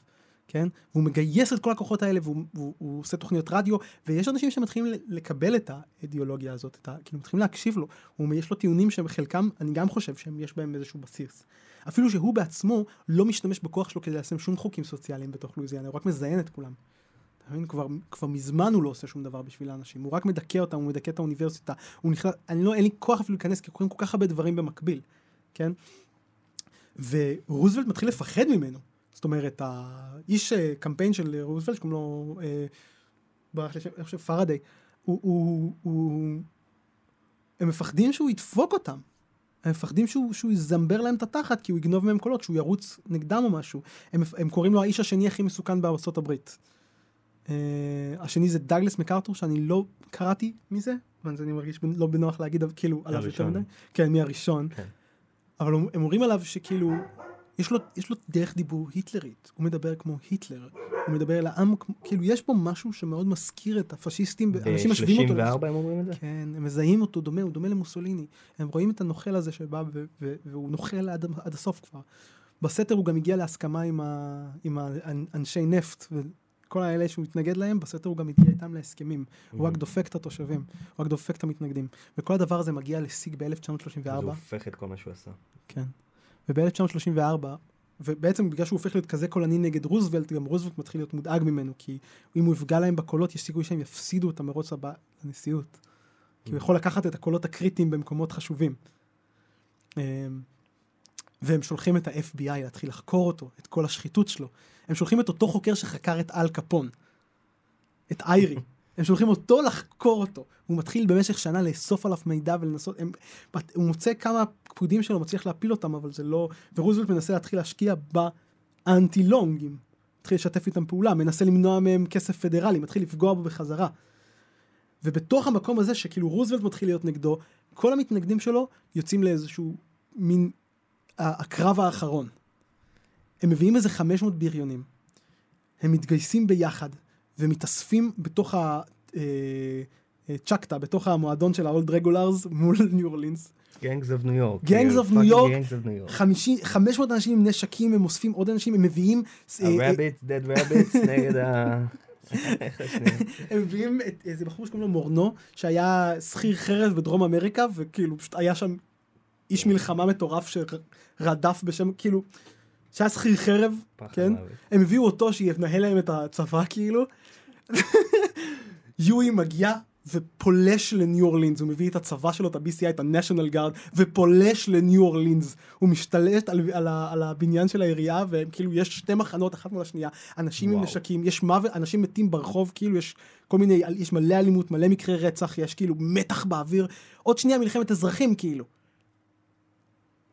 [SPEAKER 1] כן? והוא מגייס את כל הכוחות האלה והוא הוא, הוא עושה תוכניות רדיו, ויש אנשים שמתחילים לקבל את האידיאולוגיה הזאת, את ה, כאילו מתחילים להקשיב לו, הוא, יש לו טיעונים שבחלקם, אני גם חושב שיש בהם איזשהו בסיס. אפילו שהוא בעצמו לא משתמש בכוח שלו כדי לשים שום חוקים סוציאליים בתוך לואיזיאנה, הוא רק מזיין את כולם. כבר, כבר מזמן הוא לא עושה שום דבר בשביל האנשים, הוא רק מדכא אותם, הוא מדכא את האוניברסיטה, הוא נכנס, אני לא, אין לי כוח אפילו להיכנס, כי קורים כל כך הרבה דברים במקביל, כן? ורוזוולט מתחיל לפחד ממנו. זאת אומרת, האיש אה, קמפיין של רוזוולט, שקוראים לו, אה, ברח לי, אני חושב, פרדיי, הוא, הוא, הוא, הם מפחדים שהוא ידפוק אותם. הם מפחדים שהוא, שהוא יזמבר להם את התחת, כי הוא יגנוב מהם קולות, שהוא ירוץ נגדם או משהו. הם, הם קוראים לו האיש השני הכי מסוכן הברית. Uh, השני זה דאגלס מקארתור, שאני לא קראתי מזה, ואז אני מרגיש לא בנוח להגיד כאילו עליו יותר מדי. כן, מי הראשון. כן. אבל הם אומרים עליו שכאילו, יש לו, יש לו דרך דיבור היטלרית, הוא מדבר כמו היטלר, הוא מדבר אל העם, כאילו יש פה משהו שמאוד מזכיר את הפשיסטים,
[SPEAKER 2] אנשים משווים אותו. ב-34 הם אומרים את זה?
[SPEAKER 1] כן, הם מזהים אותו דומה, הוא דומה למוסוליני, הם רואים את הנוכל הזה שבא ו- ו- והוא נוכל עד, עד הסוף כבר. בסתר הוא גם הגיע להסכמה עם, ה- עם האנשי נפט, וכל האלה שהוא התנגד להם, בסתר הוא גם הגיע איתם להסכמים. הוא רק דופק את התושבים, הוא רק דופק את המתנגדים. וכל הדבר הזה מגיע לשיג ב-1934. אז הוא
[SPEAKER 2] הופך את כל מה שהוא עשה.
[SPEAKER 1] כן. וב-1934, ובעצם בגלל שהוא הופך להיות כזה קולני נגד רוזוולט, גם רוזוולט מתחיל להיות מודאג ממנו, כי אם הוא יפגע להם בקולות, יש סיכוי שהם יפסידו את המרוץ הבא לנשיאות. כי הוא יכול לקחת את הקולות הקריטיים במקומות חשובים. אמ, והם שולחים את ה-FBI להתחיל לחקור אותו, את כל השחיתות שלו. הם שולחים את אותו חוקר שחקר את אל קפון, את איירי. הם שולחים אותו לחקור אותו. הוא מתחיל במשך שנה לאסוף עליו מידע ולנסות, הם, הוא מוצא כמה פקודים שלו, מצליח להפיל אותם, אבל זה לא... ורוזוולט מנסה להתחיל להשקיע באנטי לונגים. מתחיל לשתף איתם פעולה, מנסה למנוע מהם כסף פדרלי, מתחיל לפגוע בו בחזרה. ובתוך המקום הזה, שכאילו רוזוולט מתחיל להיות נגדו, כל המתנגדים שלו יוצאים לאיזשהו מין הקרב האחרון. הם מביאים איזה 500 בריונים. הם מתגייסים ביחד, ומתאספים בתוך הצ'קטה, אה, בתוך המועדון של ה Old Regulars מול ניו אורלינס.
[SPEAKER 2] Gangs of New York.
[SPEAKER 1] Gangs of New York. 500 אנשים עם נשקים, הם אוספים עוד אנשים, הם מביאים...
[SPEAKER 2] ה Rabbits, Dead Rabbits, נגד ה...
[SPEAKER 1] הם מביאים את איזה בחור שקוראים לו מורנו, שהיה שכיר חרב בדרום אמריקה, וכאילו פשוט היה שם איש מלחמה מטורף שרדף בשם, כאילו, שהיה שכיר חרב, כן? הם הביאו אותו שינהל להם את הצבא כאילו. יואי מגיע ופולש לניו אורלינס, הוא מביא את הצבא שלו, את ה-BCI, את ה-National Guard, ופולש לניו אורלינס. הוא משתלט על, על, על הבניין של העירייה, וכאילו יש שתי מחנות אחת מול השנייה, אנשים וואו. עם נשקים, יש מוות, אנשים מתים ברחוב, כאילו יש כל מיני, יש מלא אלימות, מלא מקרי רצח, יש כאילו מתח באוויר, עוד שנייה מלחמת אזרחים כאילו.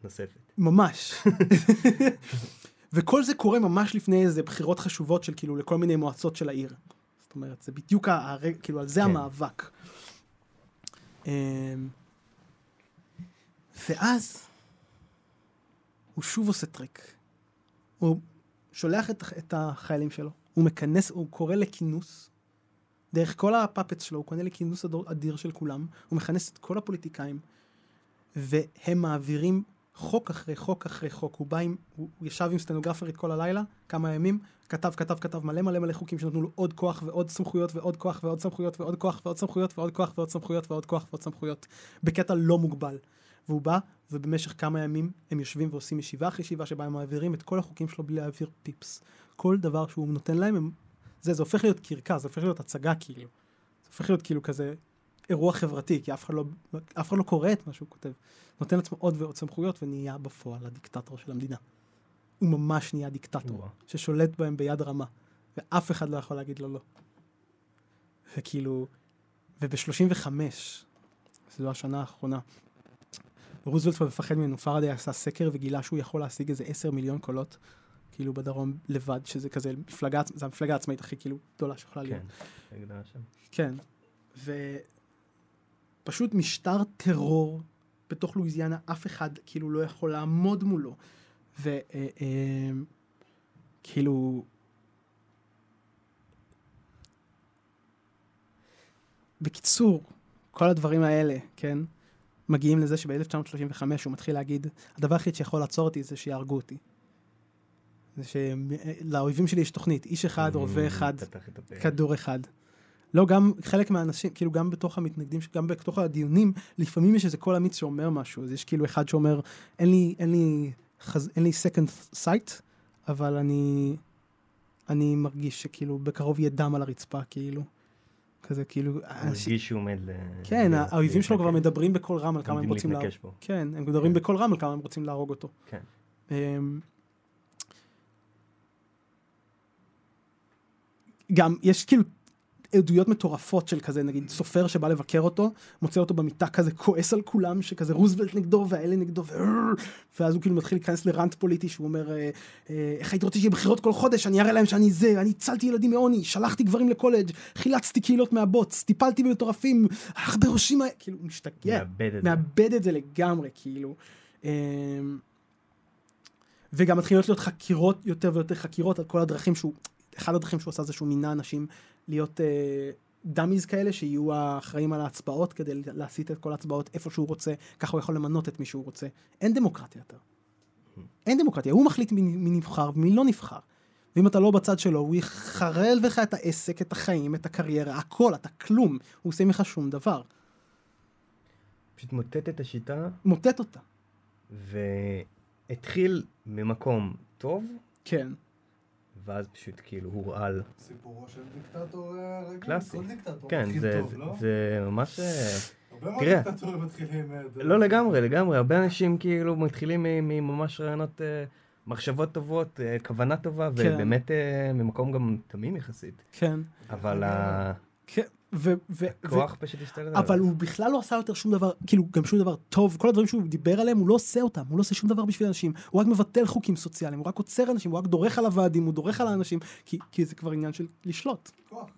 [SPEAKER 2] נוספת.
[SPEAKER 1] ממש. וכל זה קורה ממש לפני איזה בחירות חשובות של כאילו לכל מיני מועצות של העיר. זאת אומרת, זה בדיוק, הרג, כאילו על זה כן. המאבק. אמ, ואז הוא שוב עושה טריק. הוא שולח את, את החיילים שלו, הוא מכנס, הוא קורא לכינוס, דרך כל הפאפטס שלו, הוא קונה לכינוס אדיר של כולם, הוא מכנס את כל הפוליטיקאים, והם מעבירים חוק אחרי חוק אחרי חוק. הוא בא עם, הוא, הוא ישב עם סטנוגרפרית כל הלילה, כמה ימים, כתב, כתב, כתב מלא מלא מלא חוקים שנתנו לו עוד כוח ועוד סמכויות ועוד כוח ועוד סמכויות ועוד כוח ועוד סמכויות ועוד כוח ועוד סמכויות ועוד כוח ועוד סמכויות. בקטע לא מוגבל. והוא בא, ובמשך כמה ימים הם יושבים ועושים ישיבה אחרי ישיבה שבה הם מעבירים את כל החוקים שלו בלי להעביר פיפס. כל דבר שהוא נותן להם, הם... זה, זה הופך להיות קרקס, זה הופך להיות הצגה כאילו. זה הופך להיות כאילו כזה אירוע חברתי, כי אף אחד לא, אף אחד לא קורא את מה שהוא כותב. נותן לעצמו עוד ועוד סמכויות ונהיה בפועל הדיקטטור של המדינה. הוא ממש נהיה דיקטטור, ווא. ששולט בהם ביד רמה, ואף אחד לא יכול להגיד לו לא. וכאילו, וב-35, זו השנה האחרונה, רוזוולט מפחד ממנו, פרדי עשה סקר וגילה שהוא יכול להשיג איזה 10 מיליון קולות, כאילו בדרום לבד, שזה כזה מפלגה, זה המפלגה העצמאית הכי כאילו גדולה שיכולה להיות. כן, כן, ופשוט משטר טרור בתוך לואיזיאנה אף אחד כאילו לא יכול לעמוד מולו. וכאילו... אה, בקיצור, כל הדברים האלה, כן, מגיעים לזה שב-1935 הוא מתחיל להגיד, הדבר היחיד שיכול לעצור אותי זה שיהרגו אותי. זה שלאויבים שלי יש תוכנית, איש אחד, רובה אחד, כדור אחד. לא, גם חלק מהאנשים, כאילו גם בתוך המתנגדים, גם בתוך הדיונים, לפעמים יש איזה קול אמיץ שאומר משהו, אז יש כאילו אחד שאומר, אין לי, אין לי, חז... אין לי second sight, אבל אני, אני מרגיש שכאילו בקרוב יהיה דם על הרצפה, כאילו. כזה כאילו... הוא
[SPEAKER 2] מרגיש שהוא עומד ל...
[SPEAKER 1] כן, האויבים שלו כבר מדברים בקול רם על כמה הם רוצים להרוג. כן, הם מדברים כן. בקול רם על כמה הם רוצים להרוג אותו.
[SPEAKER 2] כן.
[SPEAKER 1] גם יש כאילו עדויות מטורפות של כזה נגיד סופר שבא לבקר אותו מוצא אותו במיטה כזה כועס על כולם שכזה רוזוולט נגדו והאלה נגדו ואז הוא כאילו מתחיל להיכנס לרנט פוליטי שהוא אומר אה, אה, איך הייתי רוצה שיהיה בחירות כל חודש? אני אראה להם שאני זה אני הצלתי ילדים מעוני שלחתי גברים לקולג' חילצתי קהילות מהבוץ טיפלתי במטורפים אך בראשים כאילו משתגע. מאבד את זה. לגמרי כאילו. אמ, וגם מתחילות להיות חקירות יותר ויותר חקירות על כל הדרכים שהוא אחד הדרכים שהוא עשה זה שהוא מינה אנשים להיות אה, דאמיז כאלה שיהיו האחראים על ההצבעות כדי להסיט את כל ההצבעות איפה שהוא רוצה, ככה הוא יכול למנות את מי שהוא רוצה. אין דמוקרטיה יותר. אין דמוקרטיה, הוא מחליט מי, מי נבחר ומי לא נבחר. ואם אתה לא בצד שלו, הוא יחרל לך את העסק, את החיים, את הקריירה, הכל, אתה כלום. הוא עושה ממך שום דבר.
[SPEAKER 2] פשוט מוטט את השיטה.
[SPEAKER 1] מוטט אותה.
[SPEAKER 2] והתחיל ממקום טוב.
[SPEAKER 1] כן.
[SPEAKER 2] ואז פשוט כאילו הורעל.
[SPEAKER 3] סיפורו של דיקטטור אה, רגיל,
[SPEAKER 2] קלאסי.
[SPEAKER 3] כל דיקטטור
[SPEAKER 2] כן,
[SPEAKER 3] מתחיל
[SPEAKER 2] זה,
[SPEAKER 3] טוב,
[SPEAKER 2] זה,
[SPEAKER 3] לא?
[SPEAKER 2] זה ממש... אה,
[SPEAKER 3] הרבה מאוד
[SPEAKER 2] תראה.
[SPEAKER 3] דיקטטורים מתחילים... אה,
[SPEAKER 2] לא לגמרי, לגמרי. הרבה אנשים כאילו מתחילים מ- מממש רעיונות, אה, מחשבות טובות, אה, כוונה טובה,
[SPEAKER 1] כן.
[SPEAKER 2] ובאמת אה, ממקום גם תמים יחסית.
[SPEAKER 1] כן.
[SPEAKER 2] אבל ה-
[SPEAKER 1] כן. ו- ו-
[SPEAKER 2] הכוח פשוט השתלט עליו.
[SPEAKER 1] אבל הוא בכלל לא עשה יותר שום דבר, כאילו גם שום דבר טוב, כל הדברים שהוא דיבר עליהם הוא לא עושה אותם, הוא לא עושה שום דבר בשביל אנשים, הוא רק מבטל חוקים סוציאליים, הוא רק עוצר אנשים, הוא רק דורך על הוועדים, הוא דורך על האנשים, כי, כי זה כבר עניין של לשלוט.
[SPEAKER 3] כוח,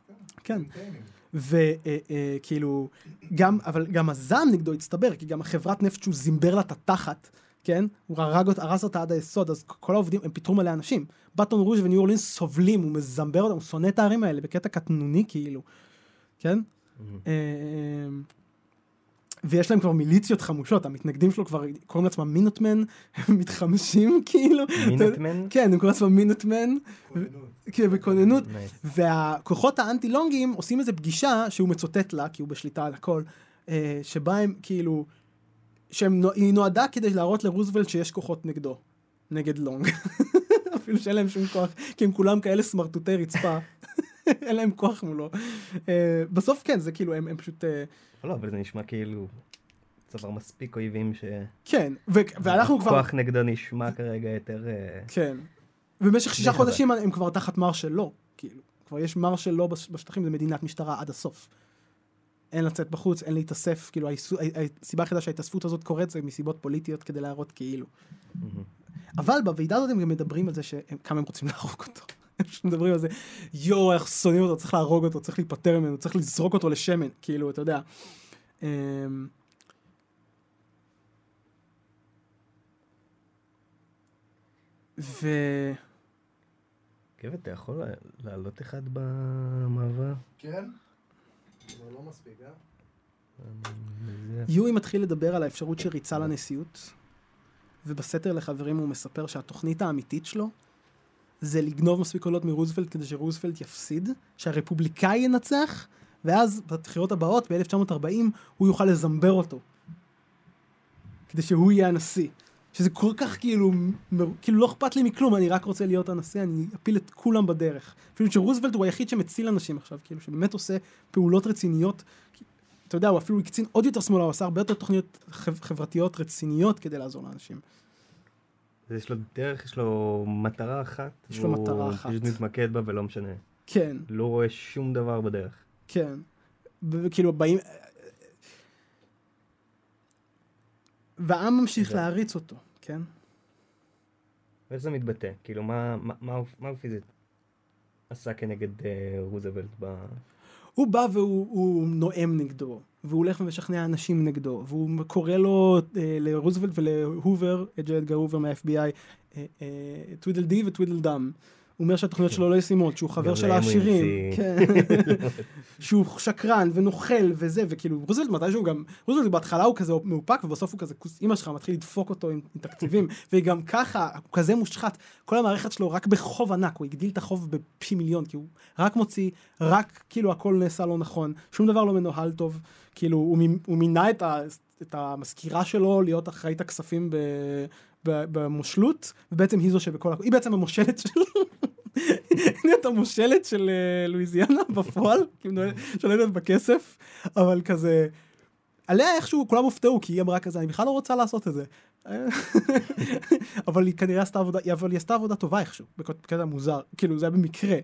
[SPEAKER 3] כן.
[SPEAKER 1] כן. וכאילו, גם, אבל גם הזעם נגדו הצטבר, כי גם החברת נפט שהוא זימבר לה את התחת, כן? הוא הרג אותה, הרס אותה עד היסוד, אז כל העובדים, הם פיטרו מלא אנשים. באטון רוז' וניו אורלינס סובלים, הוא מזמבר אותם, הוא שונא את הערים האלה בקטע קטנוני כאילו, כן?
[SPEAKER 2] מהמם.
[SPEAKER 1] אה, ויש להם כבר מיליציות חמושות, המתנגדים שלו כבר קוראים לעצמם מינוטמן, הם מתחמשים כאילו.
[SPEAKER 2] מינטמן?
[SPEAKER 1] כן, הם קוראים לעצמם מינוטמן. כן, בכוננות. והכוחות האנטי לונגים עושים איזה פגישה שהוא מצוטט לה, כי הוא בשליטה על הכל, אה, שבה הם כאילו, שהיא נועדה כדי להראות לרוזוולט שיש כוחות נגדו, נגד לונג. אפילו שאין להם שום כוח, כי הם כולם כאלה סמרטוטי רצפה. אין להם כוח מולו. אה, בסוף כן, זה כאילו, הם, הם פשוט... אה,
[SPEAKER 2] לא, אבל זה נשמע כאילו צבר מספיק אויבים ש...
[SPEAKER 1] כן, ו- ואנחנו כבר...
[SPEAKER 2] כוח נגדו נשמע כרגע יותר... אה,
[SPEAKER 1] כן. במשך שישה. חודשים הם כבר תחת מרשל לא, כאילו. כבר יש מרשל לא בש- בשטחים, זה מדינת משטרה עד הסוף. אין לצאת בחוץ, אין להתאסף, כאילו הסיבה היחידה שההתאספות הזאת קורית זה מסיבות פוליטיות כדי להראות כאילו. אבל בוועידה הזאת הם גם מדברים על זה שכמה הם רוצים להרוג אותו. הם פשוט מדברים על זה, יואו, אנחנו שונאים אותו, צריך להרוג אותו, צריך להיפטר ממנו, צריך לזרוק אותו לשמן, כאילו, אתה יודע. אמ, ו...
[SPEAKER 2] גברת, אתה יכול לעלות אחד במעבר?
[SPEAKER 3] כן? אבל לא מספיק, אה?
[SPEAKER 2] זה-
[SPEAKER 1] יואי מתחיל לדבר על האפשרות של ריצה לנשיאות, ובסתר לחברים הוא מספר שהתוכנית האמיתית שלו זה לגנוב מספיק קולות מרוזוולט כדי שרוזוולט יפסיד, שהרפובליקאי ינצח, ואז בבחירות הבאות, ב-1940, הוא יוכל לזמבר אותו. כדי שהוא יהיה הנשיא. שזה כל כך כאילו, כאילו לא אכפת לי מכלום, אני רק רוצה להיות הנשיא, אני אפיל את כולם בדרך. אפילו שרוזוולט הוא היחיד שמציל אנשים עכשיו, כאילו, שבאמת עושה פעולות רציניות. אתה יודע, הוא אפילו הקצין עוד יותר שמאלה, הוא עשה הרבה יותר תוכניות חב- חברתיות רציניות כדי לעזור לאנשים.
[SPEAKER 2] אז יש לו דרך, יש לו מטרה אחת.
[SPEAKER 1] יש לו מטרה אחת.
[SPEAKER 2] הוא פשוט מתמקד בה ולא משנה.
[SPEAKER 1] כן,
[SPEAKER 2] לא רואה שום דבר בדרך.
[SPEAKER 1] כן. וכאילו באים... והעם ממשיך
[SPEAKER 2] זה-
[SPEAKER 1] להעריץ אותו, כן?
[SPEAKER 2] ואיך זה מתבטא? כאילו, מה, מה, מה, הוא- מה הוא פיזית עשה כנגד אה, רוזוולט ב...
[SPEAKER 1] הוא בא והוא הוא נואם נגדו, והוא הולך ומשכנע אנשים נגדו, והוא קורא לו אה, לרוזוולט ולהובר, את ג'רד הובר מה-FBI, אה, אה, טווידל די וטווידל דם. הוא אומר שהתוכניות שלו לא ישימות, שהוא חבר של העשירים. כן. שהוא שקרן ונוכל וזה, וכאילו רוזוולט מתישהו גם, רוזוולט בהתחלה הוא כזה מאופק ובסוף הוא כזה כוס אימא שלך מתחיל לדפוק אותו עם, עם תקציבים, וגם ככה, הוא כזה מושחת, כל המערכת שלו רק בחוב ענק, הוא הגדיל את החוב בפי מיליון, כי הוא רק מוציא, רק כאילו הכל נעשה לא נכון, שום דבר לא מנוהל טוב, כאילו הוא, הוא מינה את, ה, את המזכירה שלו להיות אחראית הכספים ב, במושלות, ובעצם היא זו שבכל, הכל- היא בעצם המושלת שלו. להיות המושלת של אה, לואיזיאנה בפועל, כאילו שולטת בכסף, אבל כזה, עליה איכשהו כולם הופתעו, כי היא אמרה כזה, אני בכלל לא רוצה לעשות את זה. אבל היא כנראה עשתה עבודה, אבל היא עשתה עבודה טובה איכשהו, בקטע מוזר, כאילו זה היה במקרה.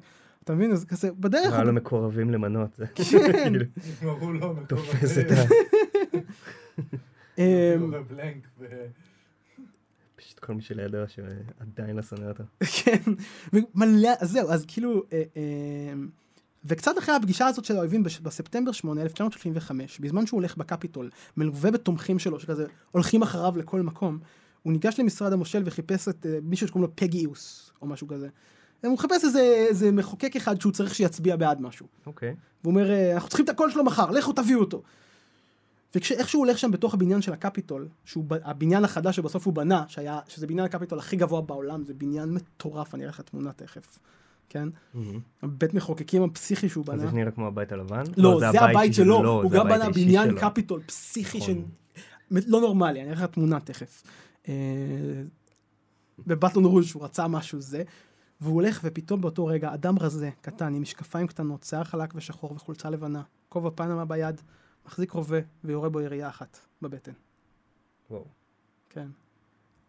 [SPEAKER 1] אתה מבין? אז כזה, בדרך...
[SPEAKER 2] היה לו מקורבים למנות.
[SPEAKER 1] כן.
[SPEAKER 2] תופס את. ה...
[SPEAKER 3] ו...
[SPEAKER 2] פשוט כל מי שלידו שעדיין לא שונא אותו.
[SPEAKER 1] כן, ומלא, אז זהו, אז כאילו, אה, אה, וקצת אחרי הפגישה הזאת של האויבים בספטמבר 8, 1935, בזמן שהוא הולך בקפיטול, מלווה בתומכים שלו, שכזה הולכים אחריו לכל מקום, הוא ניגש למשרד המושל וחיפש את אה, מישהו שקוראים לו פגיוס, או משהו כזה. הוא מחפש איזה, איזה מחוקק אחד שהוא צריך שיצביע בעד משהו.
[SPEAKER 2] אוקיי.
[SPEAKER 1] והוא אומר, "אה, אנחנו צריכים את הקול שלו מחר, לכו תביאו אותו. שהוא הולך שם בתוך הבניין של הקפיטול, שהוא הבניין החדש שבסוף הוא בנה, שהיה, שזה בניין הקפיטול הכי גבוה בעולם, זה בניין מטורף, אני אראה לך תמונה תכף, כן? בית מחוקקים הפסיכי שהוא בנה.
[SPEAKER 2] זה נראה כמו הבית הלבן?
[SPEAKER 1] לא, זה הבית שלו,
[SPEAKER 2] לא,
[SPEAKER 1] הוא
[SPEAKER 2] זה
[SPEAKER 1] גם
[SPEAKER 2] הבית
[SPEAKER 1] בנה בניין
[SPEAKER 2] שלו.
[SPEAKER 1] קפיטול פסיכי ש...
[SPEAKER 2] נכון.
[SPEAKER 1] לא נורמלי, אני אראה לך תמונה תכף. אה, בבטון רוז' שהוא רצה משהו זה, והוא הולך ופתאום באותו רגע אדם רזה, קטן, עם משקפיים קטנות, שיער חלק ושחור וחולצה לבנה, כובע פנמה ביד, מחזיק רובה ויורה בו ירייה אחת בבטן.
[SPEAKER 2] וואו.
[SPEAKER 1] כן.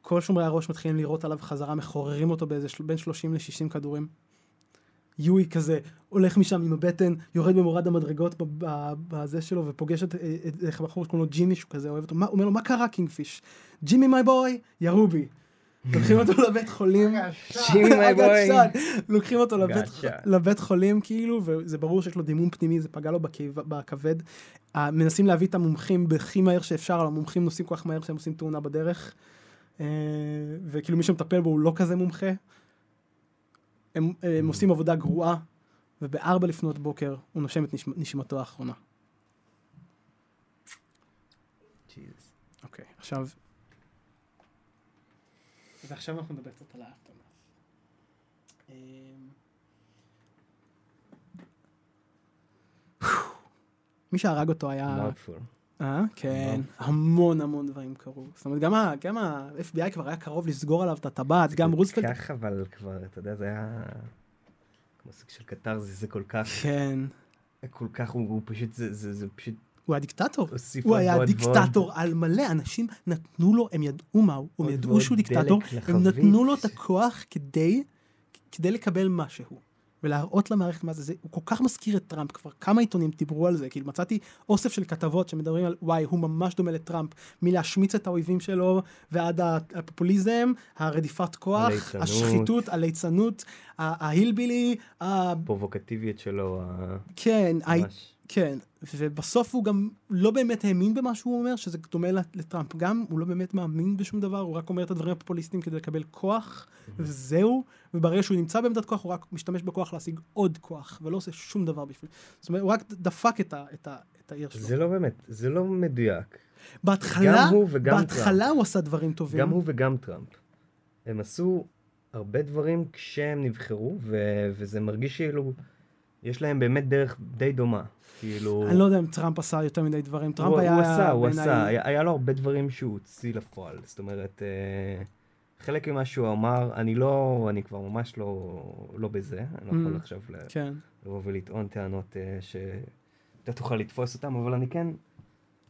[SPEAKER 1] כל שומרי הראש מתחילים לירות עליו חזרה, מחוררים אותו באיזה של... בין 30 ל-60 כדורים. יואי כזה הולך משם עם הבטן, יורד במורד המדרגות בזה שלו ופוגש את, את, את בחור שקוראים לו ג'ימי שהוא כזה אוהב אותו, מה, הוא אומר לו מה קרה קינגפיש? ג'ימי מי בוי, ירו בי. לוקחים אותו לבית חולים. לוקחים אותו לבית, חולים כאילו, וזה ברור שיש לו דימום פנימי, זה פגע לו בכבד. אה, מנסים להביא את המומחים בכי מהר שאפשר, אבל המומחים נוסעים כל כך מהר שהם עושים תאונה בדרך. אה, וכאילו מי שמטפל בו הוא לא כזה מומחה. הם, הם עושים עבודה גרועה, ובארבע לפנות בוקר הוא נושם את נשימתו האחרונה. אוקיי, עכשיו... ועכשיו אנחנו נדבר קצת על האפטרנף. מי שהרג אותו היה... אה? כן. המון המון דברים קרו. זאת אומרת, גם ה-FBI כבר היה קרוב לסגור עליו את הטבעת, גם רוזוולט...
[SPEAKER 2] כך אבל כבר, אתה יודע, זה היה... כמו סוג של קתרזיס, זה כל כך,
[SPEAKER 1] כן.
[SPEAKER 2] כל כך, הוא פשוט, זה- זה זה פשוט
[SPEAKER 1] הוא היה דיקטטור. הוא היה
[SPEAKER 2] ועוד
[SPEAKER 1] דיקטטור על מלא, אנשים נתנו לו, הם ידעו מה הוא, הם ידעו שהוא דיקטטור, הם. נתנו לו את הכוח כדי, כדי לקבל משהו. ולהראות למערכת מה זה, זה, הוא כל כך מזכיר את טראמפ, כבר כמה עיתונים דיברו על זה, כאילו מצאתי אוסף של כתבות שמדברים על וואי, הוא ממש דומה לטראמפ, מלהשמיץ את האויבים שלו, ועד הפופוליזם, הרדיפת כוח,
[SPEAKER 2] הליצנות.
[SPEAKER 1] השחיתות, הליצנות, ההילבילי,
[SPEAKER 2] הפרובוקטיביות שלו,
[SPEAKER 1] כן,
[SPEAKER 2] ממש.
[SPEAKER 1] כן, ובסוף הוא גם לא באמת האמין במה שהוא אומר, שזה דומה לט- לטראמפ. גם הוא לא באמת מאמין בשום דבר, הוא רק אומר את הדברים הפופוליסטיים כדי לקבל כוח, וזהו. וברגע שהוא נמצא בעמדת כוח, הוא רק משתמש בכוח להשיג עוד כוח, ולא עושה שום דבר בשביל... זאת אומרת, הוא רק דפק את, ה, את, ה, את העיר שלו.
[SPEAKER 2] זה לא באמת, זה לא מדויק.
[SPEAKER 1] בהתחלה,
[SPEAKER 2] גם הוא וגם
[SPEAKER 1] בהתחלה הוא עשה דברים טובים.
[SPEAKER 2] גם הוא וגם טראמפ. הם עשו הרבה דברים כשהם נבחרו, ו- וזה מרגיש כאילו, יש להם באמת דרך די דומה. כאילו...
[SPEAKER 1] אני לא יודע אם טראמפ עשה יותר מדי דברים. טראמפ
[SPEAKER 2] הוא,
[SPEAKER 1] היה...
[SPEAKER 2] הוא עשה, הוא עשה, היה, היה לו הרבה דברים שהוא הוציא לפועל, זאת אומרת, אה, חלק ממה שהוא אמר, אני לא, אני כבר ממש לא, לא בזה, אני לא יכול
[SPEAKER 1] Mm.
[SPEAKER 2] עכשיו
[SPEAKER 1] כן.
[SPEAKER 2] לבוא ולטעון טענות אה, שאתה תוכל לתפוס אותן, אבל אני כן,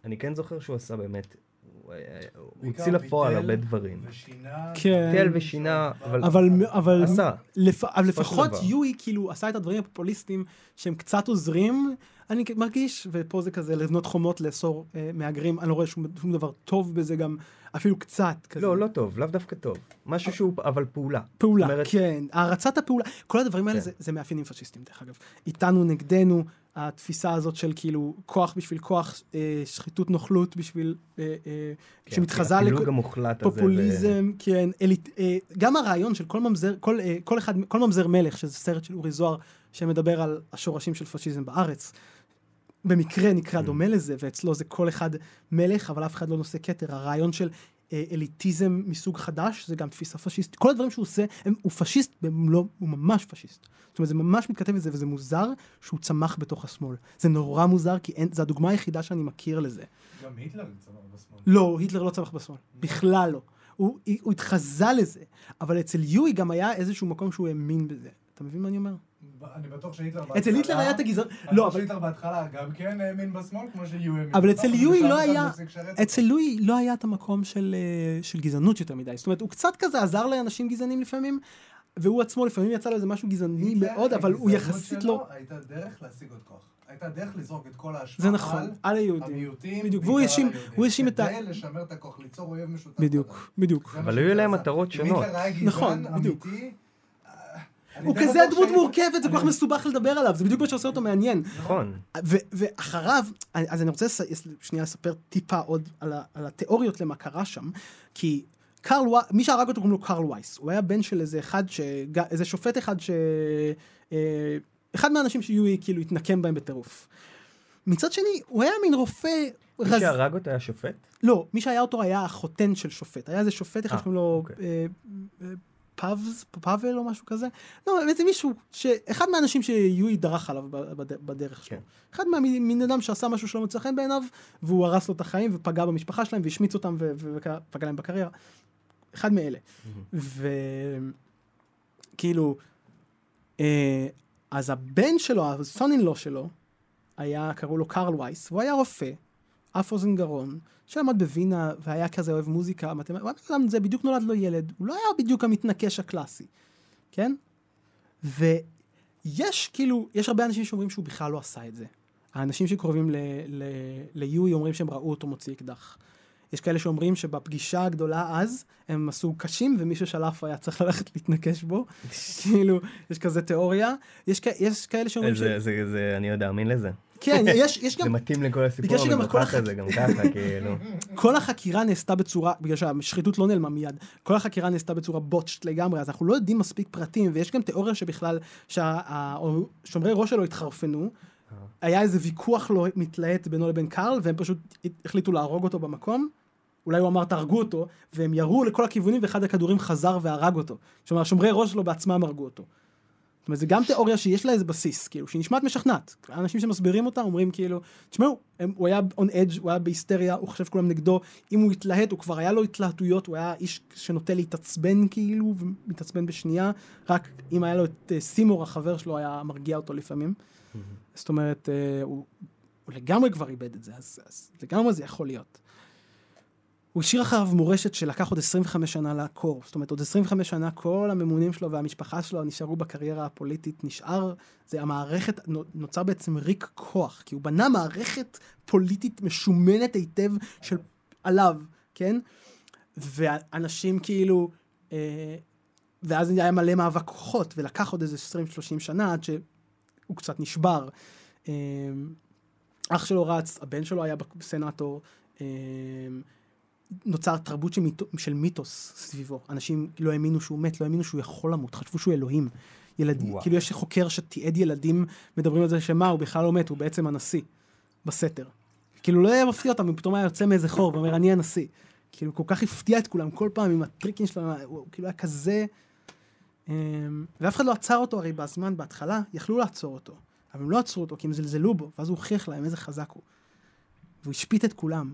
[SPEAKER 2] אני כן זוכר שהוא עשה באמת, הוא, היה- הוא הוציא לפועל הרבה דברים.
[SPEAKER 1] כן.
[SPEAKER 2] ביטל ושינה, אבל עשה.
[SPEAKER 1] אבל לפחות. יואי כאילו עשה את הדברים הפופוליסטיים שהם קצת עוזרים, אני מרגיש, ופה זה כזה לבנות חומות לאסור אה, מהגרים, אני לא רואה שום, דבר טוב בזה גם, אפילו קצת כזה.
[SPEAKER 2] לא, לא טוב, לאו דווקא טוב. משהו שהוא, אבל פעולה.
[SPEAKER 1] פעולה,
[SPEAKER 2] אומרת-
[SPEAKER 1] כן, הערצת הפעולה, כל הדברים האלה
[SPEAKER 2] כן.
[SPEAKER 1] זה, זה מאפיינים פשיסטיים דרך אגב. איתנו נגדנו, התפיסה הזאת של כאילו כוח בשביל כוח, אה, שחיתות נוכלות בשביל, אה, אה,
[SPEAKER 2] כן,
[SPEAKER 1] שמתחזה
[SPEAKER 2] הזה. ו-
[SPEAKER 1] כן, אליט, אה, גם הרעיון של כל ממזר, כל, אה, כל אחד, כל ממזר מלך, שזה סרט של אורי זוהר, שמדבר על השורשים של פשיזם בארץ, במקרה נקרא. דומה לזה, ואצלו זה כל אחד מלך, אבל אף אחד לא נושא כתר. הרעיון של אליטיזם מסוג חדש, זה גם תפיסה פשיסטית. כל הדברים שהוא עושה, הם, הוא פשיסט במלוא, הוא ממש פשיסט. זאת אומרת, זה ממש מתכתב לזה, וזה מוזר שהוא צמח בתוך השמאל. זה נורא מוזר, כי אין, זו הדוגמה היחידה שאני מכיר לזה.
[SPEAKER 3] גם היטלר צמח בשמאל.
[SPEAKER 1] לא, היטלר לא צמח בשמאל, בכלל לא. הוא, הוא התחזה לזה, אבל אצל יואי גם היה איזשהו מקום שהוא האמין בזה. אתה מבין מה אני אומר?
[SPEAKER 3] אני בטוח שהיטלר
[SPEAKER 1] אצל היטלר היה את הגזענות, לא, אבל
[SPEAKER 3] שהיטלר בהתחלה גם כן האמין בשמאל, כמו שיואי האמין.
[SPEAKER 1] אבל אצל יואי לא היה-
[SPEAKER 3] אותו.
[SPEAKER 1] אצל לואי לא היה את המקום של, אה, של גזענות יותר מדי. זאת אומרת, הוא קצת כזה עזר לאנשים גזענים לפעמים, והוא עצמו לפעמים יצא לו איזה משהו גזעני מאוד, אבל הוא יחסית לא...
[SPEAKER 3] הייתה דרך להשיג עוד כוח. הייתה דרך לזרוק את כל האשמה
[SPEAKER 1] זה נכון,
[SPEAKER 3] על
[SPEAKER 1] היהודים.
[SPEAKER 3] המיעוטים,
[SPEAKER 1] בדיוק, והוא האשים-. הוא האשים את ה-
[SPEAKER 3] כדי לשמר את הכוח, ליצור אויב משותף.
[SPEAKER 1] בדיוק. בדיוק.
[SPEAKER 2] אבל היו להם. מטרות שונות.
[SPEAKER 1] נכון, בדיוק.
[SPEAKER 3] אה,
[SPEAKER 1] הוא כזה דמות מורכבת, זה כל כך מסובך לדבר עליו, זה בדיוק מה שעושה אותו מעניין.
[SPEAKER 2] נכון.
[SPEAKER 1] ו- ואחריו, אז אני רוצה שנייה לספר טיפה עוד על, התיאוריות למה קרה שם, כי קרל וייס, מי שהרג אותו קוראים לו קרל וייס, הוא היה בן של איזה אחד, ש... איזה שופט אחד ש... אה, אחד מהאנשים שיואי כאילו התנקם בהם בטירוף. מצד שני, הוא היה מין רופא
[SPEAKER 2] מי
[SPEAKER 1] רז...
[SPEAKER 2] שהרג אותו היה שופט?
[SPEAKER 1] לא, מי שהיה אותו היה החותן של שופט. היה איזה שופט אחד
[SPEAKER 2] אה,
[SPEAKER 1] שקוראים לו פאבס, פאבל או משהו כזה. לא, בעצם מישהו, ש... אחד מהאנשים שיואי דרך עליו בדרך שלו.
[SPEAKER 2] כן.
[SPEAKER 1] אחד מהמין אדם שעשה משהו שלא מוצא חן בעיניו, והוא הרס לו את החיים ופגע במשפחה שלהם והשמיץ אותם ופגע להם בקריירה. אחד מאלה. וכאילו, אה, אז הבן שלו, הסון-אין-לו שלו, היה, קראו לו קרל וייס, והוא היה רופא, אף אוזן גרון, שלמד בווינה והיה כזה אוהב מוזיקה, מתמטיקה, זה בדיוק נולד לו ילד, הוא לא היה בדיוק המתנקש הקלאסי, כן? ויש כאילו, יש הרבה אנשים שאומרים שהוא בכלל לא עשה את זה. האנשים שקרובים ליואי אומרים שהם ראו אותו מוציא אקדח. יש כאלה שאומרים שבפגישה הגדולה אז, הם עשו קשים ומי ששלף היה צריך ללכת להתנקש בו. כאילו, יש כזה תיאוריה. יש, כ- יש כאלה שאומרים ש...
[SPEAKER 2] זה, זה, זה, אני יודע, מאמין לזה.
[SPEAKER 1] כן, יש, יש
[SPEAKER 2] זה
[SPEAKER 1] גם...
[SPEAKER 2] מתאים לכל הסיפור המגוחך הזה, גם ככה, כאילו.
[SPEAKER 1] כל החקירה נעשתה בצורה, בגלל שהשחיתות לא נעלמה מיד, כל החקירה נעשתה בצורה בוטשט לגמרי, אז אנחנו לא יודעים מספיק פרטים, ויש גם תיאוריה שבכלל, שהשומרי ראש שלו התחרפנו, היה איזה ויכוח לא מתלהט בינו לבין קארל, והם פשוט החליטו להרוג אותו במקום. אולי הוא אמר תהרגו אותו, והם ירו לכל הכיוונים ואחד הכדורים חזר והרג אותו. כלומר, השומרי ראש שלו בעצמם הרגו אותו. זאת אומרת, זה גם תיאוריה שיש לה איזה בסיס, כאילו, שהיא נשמעת משכנעת. אנשים שמסבירים אותה אומרים כאילו, תשמעו, הם, הוא היה on edge, הוא היה בהיסטריה, הוא חושב שכולם נגדו, אם הוא התלהט, הוא כבר היה לו התלהטויות, הוא היה איש שנוטה להתעצבן כאילו, ומתעצבן בשנייה, רק אם היה לו את uh, סימור, החבר שלו, היה מרגיע אותו לפעמים. זאת אומרת, uh, הוא, הוא לגמרי כבר איבד את זה, אז, אז לגמרי זה יכול להיות. הוא השאיר אחריו מורשת שלקח עוד 25 שנה לעקור. זאת אומרת, עוד 25 שנה כל הממונים שלו והמשפחה שלו נשארו בקריירה הפוליטית, נשאר, זה המערכת, נוצר בעצם ריק כוח, כי הוא בנה מערכת פוליטית משומנת היטב של עליו, כן? ואנשים כאילו, אה, ואז היה מלא מאבק כוחות, ולקח עוד איזה 20-30 שנה עד שהוא קצת נשבר. אה, אח שלו רץ, הבן שלו היה סנאטור. אה, נוצר תרבות של, מיתו, של מיתוס סביבו. אנשים לא האמינו שהוא מת, לא האמינו שהוא יכול למות, חשבו שהוא אלוהים. ילדים, וואו. כאילו יש חוקר שתיעד ילדים מדברים על זה שמה, הוא בכלל לא מת, הוא בעצם הנשיא, בסתר. כאילו לא היה מפתיע אותם, הוא פתאום היה יוצא מאיזה חור ואומר, אני הנשיא. כאילו כל כך הפתיע את כולם, כל פעם עם הטריקים שלו, הוא, כאילו היה כזה... ואף אחד לא עצר אותו הרי בזמן, בהתחלה, יכלו לעצור אותו. אבל הם לא עצרו אותו, כי הם זלזלו בו, ואז הוא הוכיח להם איזה חזק הוא. והוא השפיט את כולם.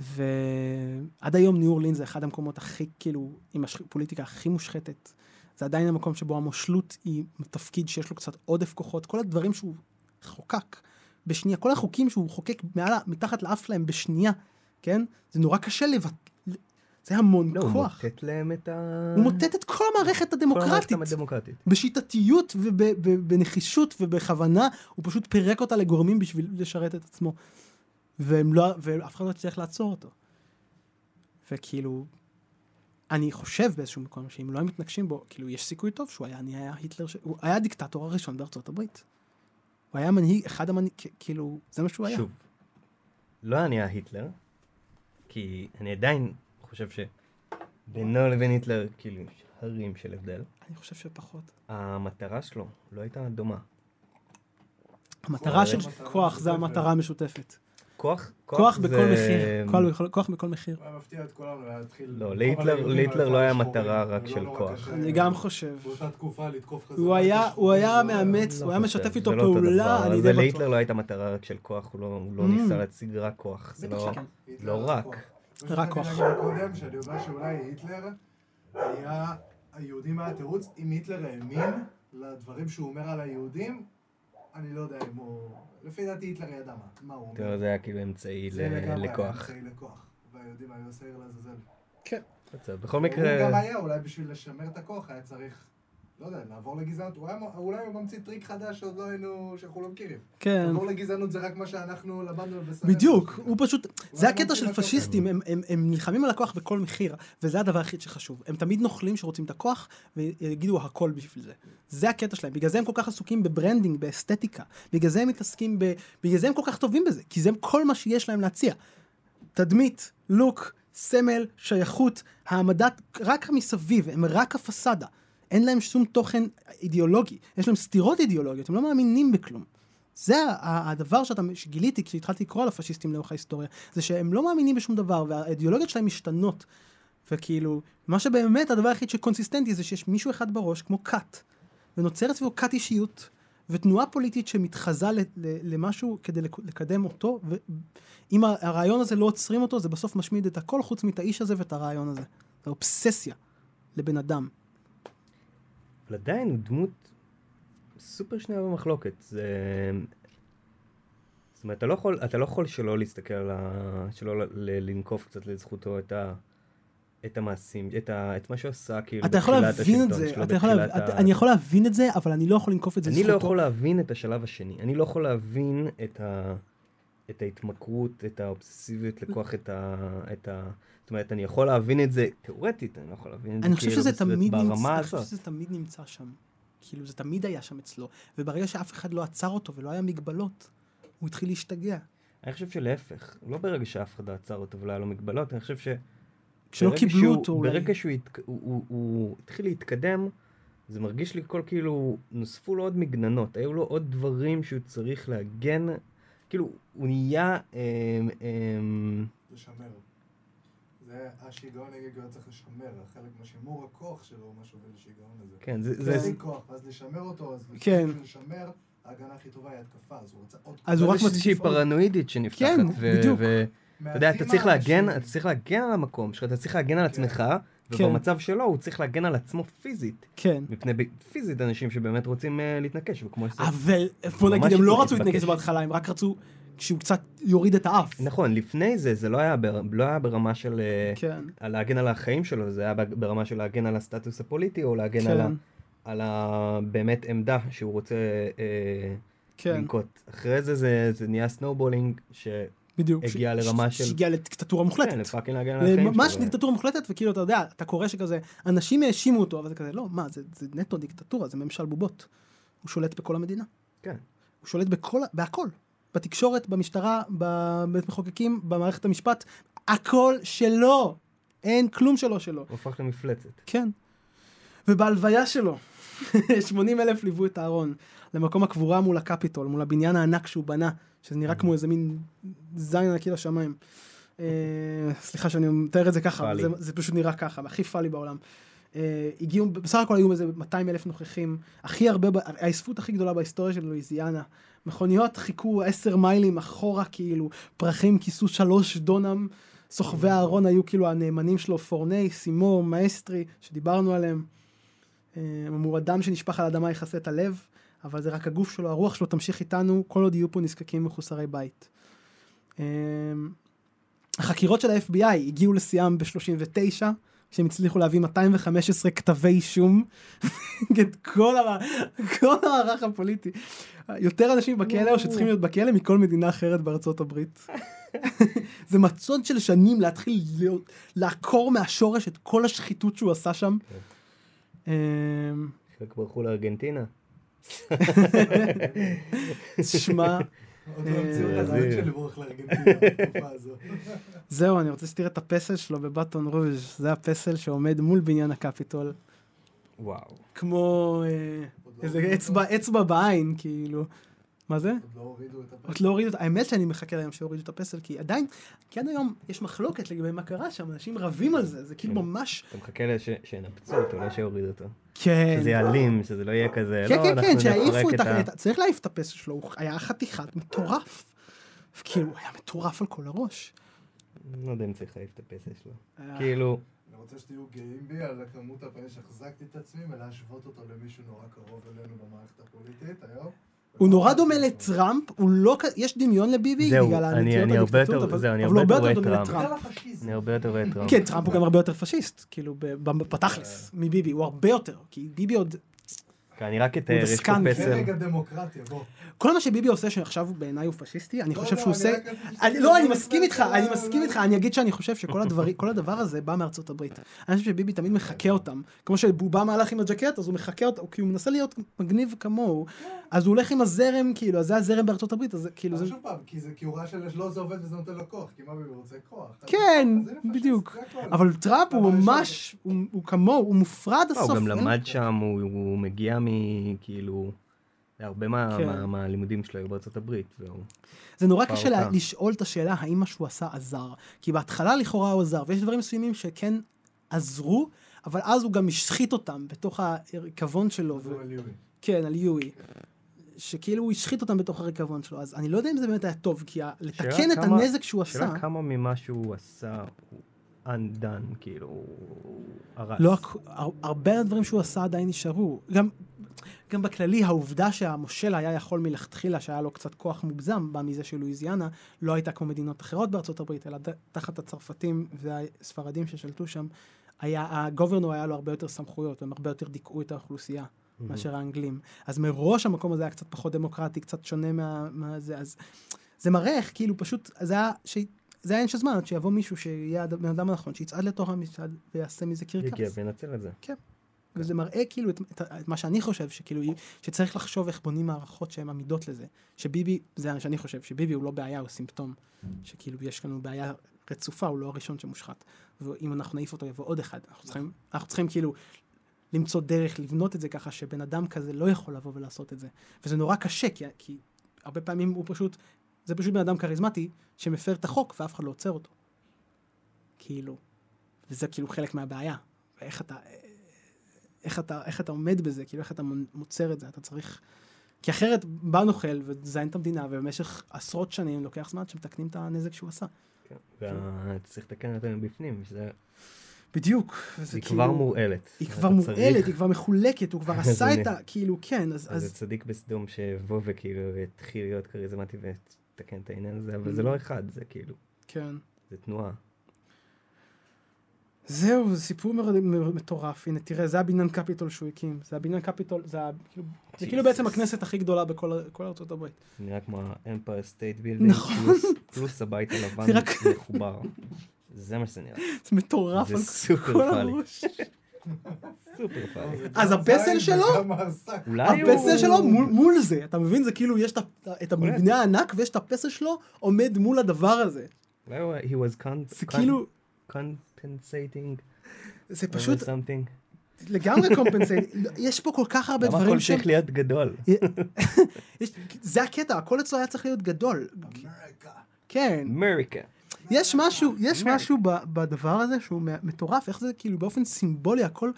[SPEAKER 1] ועד היום ניו אורלין זה אחד המקומות הכי, כאילו, עם הפוליטיקה הכי מושחתת. זה עדיין המקום שבו המושלות היא תפקיד שיש לו קצת עודף כוחות. כל הדברים שהוא חוקק בשנייה, כל החוקים שהוא חוקק מעל, מתחת לאף שלהם בשנייה, כן? זה נורא קשה לבט... זה המון
[SPEAKER 2] לא,
[SPEAKER 1] כוח.
[SPEAKER 2] הוא מוטט להם את ה...
[SPEAKER 1] הוא מוטט את כל המערכת הדמוקרטית.
[SPEAKER 2] כל המערכת הדמוקרטית.
[SPEAKER 1] בשיטתיות ובנחישות ובכוונה, הוא פשוט פירק אותה לגורמים בשביל לשרת את עצמו. והם לא, ואף אחד לא הצליח לעצור אותו. וכאילו, אני חושב באיזשהו מקום שאם לא היו מתנגשים בו, כאילו, יש סיכוי טוב שהוא היה, אני היה היטלר, ש... הוא היה הדיקטטור הראשון בארצות הברית. הוא היה מנהיג, אחד המנהיג, כאילו, זה מה שהוא היה.
[SPEAKER 2] שוב, לא אני ההיטלר, כי אני עדיין חושב שבינו לבין היטלר, כאילו, יש הרים של הבדל.
[SPEAKER 1] אני חושב שפחות.
[SPEAKER 2] המטרה שלו לא הייתה דומה.
[SPEAKER 1] המטרה של כוח זה המטרה המשותפת.
[SPEAKER 2] כוח,
[SPEAKER 1] כוח בכל מחיר, כוח בכל מחיר.
[SPEAKER 3] הוא היה מפתיע את כולם להתחיל...
[SPEAKER 2] לא, להיטלר לא היה מטרה רק של כוח.
[SPEAKER 1] אני גם חושב.
[SPEAKER 3] באותה תקופה לתקוף חזרה.
[SPEAKER 1] הוא היה מאמץ, הוא היה משתף איתו פעולה, אני די בטוח.
[SPEAKER 2] להיטלר לא הייתה מטרה רק של כוח, הוא לא ניסה להציג רק כוח, זה לא רק.
[SPEAKER 1] רק כוח.
[SPEAKER 3] קודם, שאני אומר שאולי היטלר היה, היהודים היה תירוץ, אם היטלר האמין לדברים שהוא אומר על היהודים, אני לא יודע אם הוא... לפי דעתי היטלר ידע מה, מה הוא אומר.
[SPEAKER 2] זה היה כאילו אמצעי
[SPEAKER 3] זה
[SPEAKER 2] לכוח.
[SPEAKER 3] אמצעי לכוח. והיהודים היו שעיר לעזאזל.
[SPEAKER 1] כן.
[SPEAKER 2] בכל
[SPEAKER 3] הוא גם
[SPEAKER 2] מקרה,
[SPEAKER 3] היה, אולי בשביל לשמר את הכוח היה צריך, לא יודע, לעבור לגזענות. הוא היה- אולי הוא ממציא טריק חדש שעוד לא היינו, שאנחנו לא מכירים.
[SPEAKER 1] כן.
[SPEAKER 3] לעבור לגזענות זה רק מה שאנחנו למדנו בסרט.
[SPEAKER 1] בדיוק, הוא פשוט, זה הקטע של. פשיסטים, הם- הם הם נלחמים על הכוח בכל מחיר, וזה הדבר היחיד שחשוב. הם תמיד נוכלים שרוצים את הכוח, ויגידו הכל בשביל זה. זה הקטע שלהם, בגלל זה הם כל כך עסוקים ב branding, באסתטיקה. בגלל זה הם מתעסקים ב... בגלל זה הם כל כך טובים בזה, כי זה כל מה שיש להם להציע. תדמית, לוק, סמל, שייכות, העמדת, רק מסביב, הם רק הפסאדה. אין להם שום תוכן אידיאולוגי, יש להם סתירות אידיאולוגיות, הם לא מאמינים בכלום. זה הדבר שאתה, שגיליתי כשהתחלתי לקרוא על הפשיסטים לאורך ההיסטוריה, זה שהם לא מאמינים בשום דבר, והאידיאולוגיות שלהם משתנות. וכאילו, מה שבאמת הדבר היחיד שקונסיסטנטי זה שיש מישהו אחד בראש, כמו כת, ונוצרת סביבו כת אישיות, ותנועה פוליטית שמתחזה למשהו כדי לק- לקדם אותו, ואם הרעיון הזה לא עוצרים אותו, זה בסוף משמיד את הכל חוץ מאת האיש הזה ואת הרעיון הזה. זה אובססיה לבן אדם.
[SPEAKER 2] אבל עדיין הוא דמות סופר שנויה במחלוקת. זה... זאת אומרת, אתה לא יכול, אתה לא יכול שלא להסתכל על ה... שלא ל- לנקוף קצת לזכותו את ה... את המעשים, את, ה... את מה שהוא עשה כאילו
[SPEAKER 1] אתה יכול
[SPEAKER 2] בתחילת
[SPEAKER 1] להבין את
[SPEAKER 2] השלטון
[SPEAKER 1] זה,
[SPEAKER 2] שלו,
[SPEAKER 1] אתה יכול
[SPEAKER 2] בתחילת
[SPEAKER 1] להבין,
[SPEAKER 2] ה-
[SPEAKER 1] אתה- אני יכול להבין את זה, אבל אני לא יכול לנקוף את זה
[SPEAKER 2] אני
[SPEAKER 1] לזכותו.
[SPEAKER 2] לא יכול להבין את השלב השני. אני לא יכול להבין את, ה... את ההתמכרות, את האובססיביות לכוח, את ה... את ה... זאת אומרת, אני יכול להבין את זה תיאורטית, אני לא יכול להבין את זה כאילו
[SPEAKER 1] שזה תמיד
[SPEAKER 2] ברמה
[SPEAKER 1] אני חושב
[SPEAKER 2] הזאת.
[SPEAKER 1] שזה תמיד נמצא שם. כאילו, זה תמיד היה שם אצלו. וברגע שאף אחד לא עצר אותו ולא היה מגבלות, הוא התחיל להשתגע.
[SPEAKER 2] אני חושב שלהפך, לא ברגע שאף אחד לא עצר אותו ולא היה לו מגבלות, אני חושב ש...
[SPEAKER 1] כשלא קיבלו
[SPEAKER 2] שהוא-
[SPEAKER 1] אותו אולי.
[SPEAKER 2] ברגע שהוא התק... הוא, הוא, הוא התחיל להתקדם, זה מרגיש לי כל כאילו, נוספו לו עוד מגננות, היו לו עוד דברים שהוא צריך להגן, כאילו, הוא נהיה... אמ, אמ,
[SPEAKER 3] לשמר. זה השיגעון היה צריך לשמר, חלק מהשימור הכוח שלו הוא מה שהוביל לשיגעון הזה.
[SPEAKER 2] כן, זה...
[SPEAKER 3] זה
[SPEAKER 2] זה,
[SPEAKER 3] להשיג כוח, ואז לשמר אותו, אז
[SPEAKER 1] כן.
[SPEAKER 3] לשמר, ההגנה הכי טובה היא התקפה, אז הוא רצה עוד
[SPEAKER 1] אז הוא רק
[SPEAKER 2] איזושהי
[SPEAKER 1] מוסיף עוד.
[SPEAKER 2] פרנואידית שנפתחת.
[SPEAKER 1] כן,
[SPEAKER 2] ו-
[SPEAKER 1] בדיוק.
[SPEAKER 2] אתה יודע, אתה צריך להגן, אתה צריך להגן על המקום שלך, אתה צריך להגן על
[SPEAKER 3] כן.
[SPEAKER 2] עצמך,
[SPEAKER 1] כן.
[SPEAKER 2] ובמצב שלו הוא צריך להגן על עצמו פיזית.
[SPEAKER 1] כן.
[SPEAKER 2] מפני ב- פיזית אנשים שבאמת רוצים אה, להתנקש, וכמו ש...
[SPEAKER 1] אבל בוא נגיד, הם לא
[SPEAKER 2] התבקש.
[SPEAKER 1] רצו להתנגד בהתחלה, הם רק רצו שהוא קצת יוריד את האף.
[SPEAKER 2] נכון, לפני זה, זה לא היה, בר... לא היה ברמה של אה,
[SPEAKER 1] כן.
[SPEAKER 2] על להגן על החיים שלו, זה היה ברמה של להגן על הסטטוס הפוליטי, או להגן על, ה...
[SPEAKER 1] כן.
[SPEAKER 2] על ה... באמת עמדה שהוא רוצה אה,
[SPEAKER 1] כן.
[SPEAKER 2] לנקוט. אחרי זה, זה זה נהיה snowballing, שהגיע
[SPEAKER 1] בדיוק.
[SPEAKER 2] לרמה
[SPEAKER 1] ש-
[SPEAKER 2] של-
[SPEAKER 1] שהגיע לדיקטטורה מוחלטת.
[SPEAKER 2] כן, ל fucking להגן על החיים
[SPEAKER 1] ממש
[SPEAKER 2] שלו.
[SPEAKER 1] דיקטטורה מוחלטת, וכאילו, אתה יודע, אתה קורא שכזה, אנשים האשימו אותו, אבל זה כזה, לא, מה, זה, זה נטו דיקטטורה, זה ממשל בובות. הוא שולט בכל המדינה.
[SPEAKER 2] כן.
[SPEAKER 1] הוא שולט בכל, בהכל. בתקשורת, במשטרה, בבית מחוקקים, במערכת המשפט, הכל שלו. אין כלום שלו שלו.
[SPEAKER 2] הוא הפך למפלצת.
[SPEAKER 1] כן. ובהלוויה שלו, 80 אלף ליוו את אהרון למקום הקבורה מול הקפיטול, מול הבניין הענק שהוא בנה, שזה נראה כמו איזה מין זין ענקי לשמיים. אה, סליחה שאני מתאר את זה ככה. זה, זה פשוט נראה ככה, הכי פאלי בעולם. אה, הגיעו, בסך הכל היו איזה 200 אלף נוכחים, הכי הרבה, האספות הכי גדולה בהיסטוריה של לואיזיאנה. מכוניות חיכו 10 מיילים אחורה, כאילו, פרחים כיסו שלוש דונם, סוחבי הארון היו כאילו הנאמנים שלו, פורנה, סימור, מאסטרי, שדיברנו עליהם. הם אמרו, הדם שנשפך על האדמה יכסה את הלב, אבל זה רק הגוף שלו, הרוח שלו תמשיך איתנו, כל עוד יהיו פה נזקקים מחוסרי בית. אה, החקירות של ה-FBI הגיעו לשיאם ב-39, כשהם הצליחו להביא 215 כתבי אישום נגד כל. כל המערך הפוליטי. יותר אנשים בכלא או שצריכים להיות בכלא מכל מדינה אחרת בארצות הברית. זה מצוד של שנים להתחיל לעקור מהשורש את כל השחיתות שהוא עשה שם. אמ,
[SPEAKER 2] חלק ברחו לארגנטינה.
[SPEAKER 3] עוד לא
[SPEAKER 1] אה. זהו, אני רוצה שתראה את הפסל שלו בבטון רוז', זה הפסל שעומד מול בניין הקפיטול,
[SPEAKER 2] וואו.
[SPEAKER 1] כמו אה,
[SPEAKER 3] לא
[SPEAKER 1] איזה? אצבע בעין, כאילו. מה זה?
[SPEAKER 3] עוד לא הורידו את.
[SPEAKER 1] עוד לא הורידו, האמת שאני מחכה ליום שיורידו את הפסל, כי עדיין, כי עד היום יש מחלוקת לגבי מה קרה שם, אנשים רבים על זה, זה כאילו
[SPEAKER 2] כן.
[SPEAKER 1] ממש,
[SPEAKER 2] אתה מחכה שינפצו אותו, לא שיורידו אותו.
[SPEAKER 1] כן.
[SPEAKER 2] שזה יעלים, שזה לא יהיה כזה,
[SPEAKER 1] כן,
[SPEAKER 2] לא,
[SPEAKER 1] כן,
[SPEAKER 2] אנחנו
[SPEAKER 1] כן, שיעיפו את ה...
[SPEAKER 2] ה...
[SPEAKER 1] את ה- צריך להעיף את הפסל שלו, הוא היה חתיכת מטורף. כאילו, הוא היה מטורף על כל הראש.
[SPEAKER 2] לא יודע אם צריך להעיף את הפסל שלו.
[SPEAKER 1] אה,
[SPEAKER 2] כאילו,
[SPEAKER 3] גם רוצה שתהיו גאים בי על כמות הפעמים שהחזקתי את עצמי ולהשוות אותו למישהו נורא קרוב אלינו במערכת הפוליטית היום.
[SPEAKER 1] הוא נורא דומה לטראמפ, הוא לא, יש דמיון לביבי
[SPEAKER 2] זהו,
[SPEAKER 1] בגלל
[SPEAKER 2] אני-
[SPEAKER 1] הנטיות
[SPEAKER 2] יותר-
[SPEAKER 1] אבל
[SPEAKER 2] זהו, אני
[SPEAKER 1] אבל
[SPEAKER 2] הרבה יותר
[SPEAKER 1] דומה
[SPEAKER 2] טראמפ.
[SPEAKER 1] לטראמפ.
[SPEAKER 2] אני הרבה יותר רואה טראמפ.
[SPEAKER 1] כן, טראמפ הוא גם הרבה יותר פשיסט, כאילו, בתכלס, מביבי, הוא הרבה יותר, כי ביבי עוד...
[SPEAKER 2] כן, אני רק אתאר, יש פה. פסל.
[SPEAKER 1] כל מה שביבי עושה שעכשיו בעיניי הוא פשיסטי, אני
[SPEAKER 3] לא,
[SPEAKER 1] חושב
[SPEAKER 3] לא,
[SPEAKER 1] שהוא עושה... לא, אני מסכים איתך,
[SPEAKER 3] בסדר,
[SPEAKER 1] אני
[SPEAKER 3] לא,
[SPEAKER 1] מסכים
[SPEAKER 3] לא.
[SPEAKER 1] איתך, אני אגיד שאני חושב שכל הדבר הזה בא מארצות הברית. אני חושב שביבי תמיד מחקה אותם. כמו שבובה מהלך עם הג'קט, אז הוא מחקה אותם, כי הוא מנסה להיות מגניב כמוהו, אז הוא הולך עם הזרם, כאילו, אז זה הזרם בארצות הברית, אז כאילו זה...
[SPEAKER 3] אבל שוב פעם, כי זה כי הוא ראה שלא זה עובד וזה נותן לו כוח, כי מה ביבי רוצה כוח.
[SPEAKER 1] כן, בדיוק. אבל טראמפ הוא ממש, הוא הוא כמוהו, הוא מופרד
[SPEAKER 2] לא,
[SPEAKER 1] הסוף.
[SPEAKER 2] הוא גם למד שם, הוא הוא מגיע מכאילו... הרבה מה-
[SPEAKER 1] כן.
[SPEAKER 2] מה- מהלימודים שלו היו בארצות הברית.
[SPEAKER 1] זה נורא קשה. לשאול את השאלה האם מה שהוא עשה עזר. כי בהתחלה לכאורה הוא עזר, ויש דברים מסוימים שכן עזרו, אבל אז הוא גם השחית אותם בתוך הריקבון שלו.
[SPEAKER 3] זה
[SPEAKER 1] ו...
[SPEAKER 3] על יורי.
[SPEAKER 1] כן, על יואי. שכאילו הוא השחית אותם בתוך הריקבון שלו, אז אני לא יודע אם זה באמת היה טוב, כי לתקן את
[SPEAKER 2] כמה-
[SPEAKER 1] הנזק שהוא עשה,
[SPEAKER 2] השאלה כמה ממה שהוא עשה הוא undone, כאילו, הוא הרס.
[SPEAKER 1] לא, הרבה מהדברים שהוא עשה עדיין נשארו. גם, גם בכללי, העובדה שהמושל היה יכול מלכתחילה, שהיה לו קצת כוח מוגזם, בא מזה שלואיזיאנה, לא הייתה כמו מדינות אחרות בארצות הברית, אלא תחת הצרפתים והספרדים ששלטו שם, היה, הגוברנור היה לו הרבה יותר סמכויות, הם הרבה יותר דיכאו את האוכלוסייה. מאשר האנגלים. אז מראש המקום הזה היה קצת פחות דמוקרטי, קצת שונה מה, מה זה, אז זה מראה איך כאילו פשוט, זה היה, ש... זה היה עניין של זמן, עד שיבוא מישהו שיהיה הבן אדם הנכון, שיצעד לתוך המצעד ויעשה מזה
[SPEAKER 2] יגיע
[SPEAKER 1] קרקס.
[SPEAKER 2] וינצל את זה.
[SPEAKER 1] וזה מראה כאילו את, את, את מה שאני חושב, שכאילו, שצריך לחשוב איך בונים מערכות שהן עמידות לזה. שביבי, זה מה שאני חושב, שביבי הוא לא בעיה, הוא סימפטום. שכאילו יש לנו בעיה רצופה, הוא לא הראשון שמושחת. ואם אנחנו נעיף אותו, יבוא עוד אחד. אנחנו צריכים, אנחנו צריכים כאילו למצוא דרך לבנות את זה ככה שבן אדם כזה לא יכול לבוא ולעשות את זה. וזה נורא קשה, כי, כי הרבה פעמים הוא פשוט, זה פשוט בן אדם כריזמטי שמפר את החוק ואף אחד לא עוצר אותו. כאילו, וזה כאילו חלק מהבעיה. ואיך אתה, איך אתה, איך אתה עומד בזה, כאילו איך אתה מוצר את זה, אתה צריך... כי אחרת בא נוכל וזיין את המדינה, ובמשך עשרות שנים לוקח זמן שמתקנים את הנזק שהוא עשה.
[SPEAKER 2] כן. ואתה צריך לתקן אותה מבפנים, שזה...
[SPEAKER 1] בדיוק.
[SPEAKER 2] היא
[SPEAKER 1] כאילו-
[SPEAKER 2] כבר מורעלת.
[SPEAKER 1] היא כבר
[SPEAKER 2] צריך-
[SPEAKER 1] מורעלת, היא כבר מחולקת, הוא כבר עשה את ה... כאילו, כן, אז...
[SPEAKER 2] אז זה צדיק בסדום שיבוא וכאילו יתחיל להיות כריזמטי ויתקן את העניין הזה, אבל
[SPEAKER 1] Mm.
[SPEAKER 2] זה לא אחד, זה כאילו,
[SPEAKER 1] כן.
[SPEAKER 2] זה תנועה.
[SPEAKER 1] זהו, זה סיפור מטורף. הנה, תראה, זה הבניין קפיטול שהוא הקים. זה הבניין קפיטול, זה כאילו... זה כאילו. בעצם הכנסת הכי גדולה בכל כל ארצות הברית.
[SPEAKER 2] זה נראה כמו ה-Empire State Building,
[SPEAKER 1] נכון.
[SPEAKER 2] פלוס- פלוס הבית הלבן מחובר. זה מה שזה נראה.
[SPEAKER 1] זה מטורף
[SPEAKER 2] זה
[SPEAKER 1] על
[SPEAKER 2] סופר
[SPEAKER 1] כל
[SPEAKER 2] פאלי.
[SPEAKER 1] הראש.
[SPEAKER 2] סופר פאלי.
[SPEAKER 1] אז הפסל שלו? הפסל שלו מול, זה, אתה מבין? זה כאילו, יש את המבנה הענק ויש את הפסל שלו עומד מול הדבר הזה. זה כאילו,
[SPEAKER 2] compensating
[SPEAKER 1] זה פשוט
[SPEAKER 2] something.
[SPEAKER 1] לגמרי compensate. יש פה כל כך הרבה
[SPEAKER 2] למה
[SPEAKER 1] דברים
[SPEAKER 2] הכל
[SPEAKER 1] שהם...
[SPEAKER 2] צריך להיות גדול?
[SPEAKER 1] זה הקטע, הכל אצלו היה צריך להיות גדול.
[SPEAKER 3] אמריקה.
[SPEAKER 1] כן.
[SPEAKER 2] אמריקה.
[SPEAKER 1] יש משהו, יש. משהו בדבר הזה שהוא מטורף, איך זה כאילו באופן סימבולי הכל...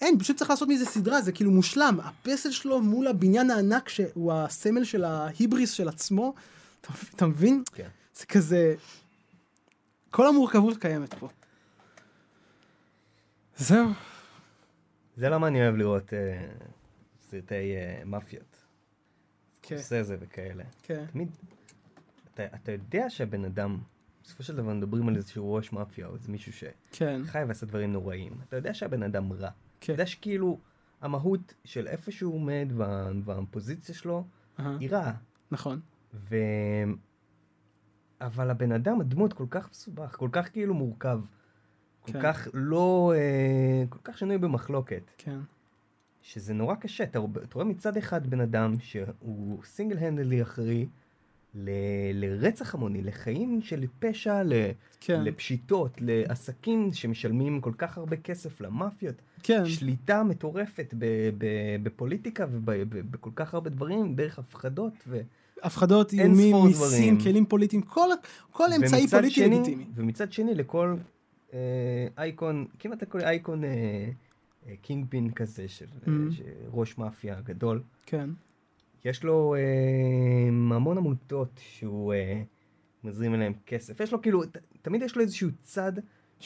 [SPEAKER 1] אין, פשוט צריך לעשות מזה סדרה, זה כאילו מושלם. הפסל שלו מול הבניין הענק שהוא הסמל של ההיבריס של עצמו, אתה, אתה מבין?
[SPEAKER 2] כן.
[SPEAKER 1] זה כזה... כל המורכבות קיימת פה. זהו.
[SPEAKER 2] זה למה אני אוהב לראות אה, סרטי אה, מאפיות.
[SPEAKER 1] כן,
[SPEAKER 2] סקורסזה וכאלה.
[SPEAKER 1] כן.
[SPEAKER 2] תמיד, אתה, אתה יודע שהבן אדם, בסופו של דבר מדברים על איזשהו ראש מאפיה, או איזה מישהו שחי
[SPEAKER 1] כן,
[SPEAKER 2] ועשה דברים נוראים. אתה יודע שהבן אדם רע. אתה
[SPEAKER 1] כן.
[SPEAKER 2] יודע שכאילו, המהות של איפה שהוא עומד וה, והפוזיציה שלו, היא רעה.
[SPEAKER 1] נכון.
[SPEAKER 2] ו... אבל הבן אדם, הדמות כל כך מסובך, כל כך כאילו מורכב. כל
[SPEAKER 1] כן.
[SPEAKER 2] כך לא... אה, כל כך שנוי במחלוקת.
[SPEAKER 1] כן.
[SPEAKER 2] שזה נורא קשה. אתה, אתה רואה מצד אחד בן אדם שהוא סינגל הנדלי אחראי ל, לרצח המוני, לחיים של פשע, ל,
[SPEAKER 1] כן.
[SPEAKER 2] לפשיטות, לעסקים שמשלמים כל כך הרבה כסף למאפיות,
[SPEAKER 1] כן.
[SPEAKER 2] שליטה מטורפת ב, ב, בפוליטיקה ובכל כך הרבה דברים, דרך הפחדות. ו...
[SPEAKER 1] הפחדות, איומים, מיסים. כלים פוליטיים, כל, כל אמצעי פוליטי
[SPEAKER 2] שני-
[SPEAKER 1] לגיטימי.
[SPEAKER 2] ומצד שני, לכל אה, אייקון, כמעט לכל אייקון אה, אה, קינג פין כזה, של אה,
[SPEAKER 1] Mhm.
[SPEAKER 2] ש- ראש מאפיה גדול,
[SPEAKER 1] כן.
[SPEAKER 2] יש לו אה, המון עמותות שהוא אה, מזרים אליהם כסף. יש לו כאילו, ת, תמיד יש לו איזשהו צד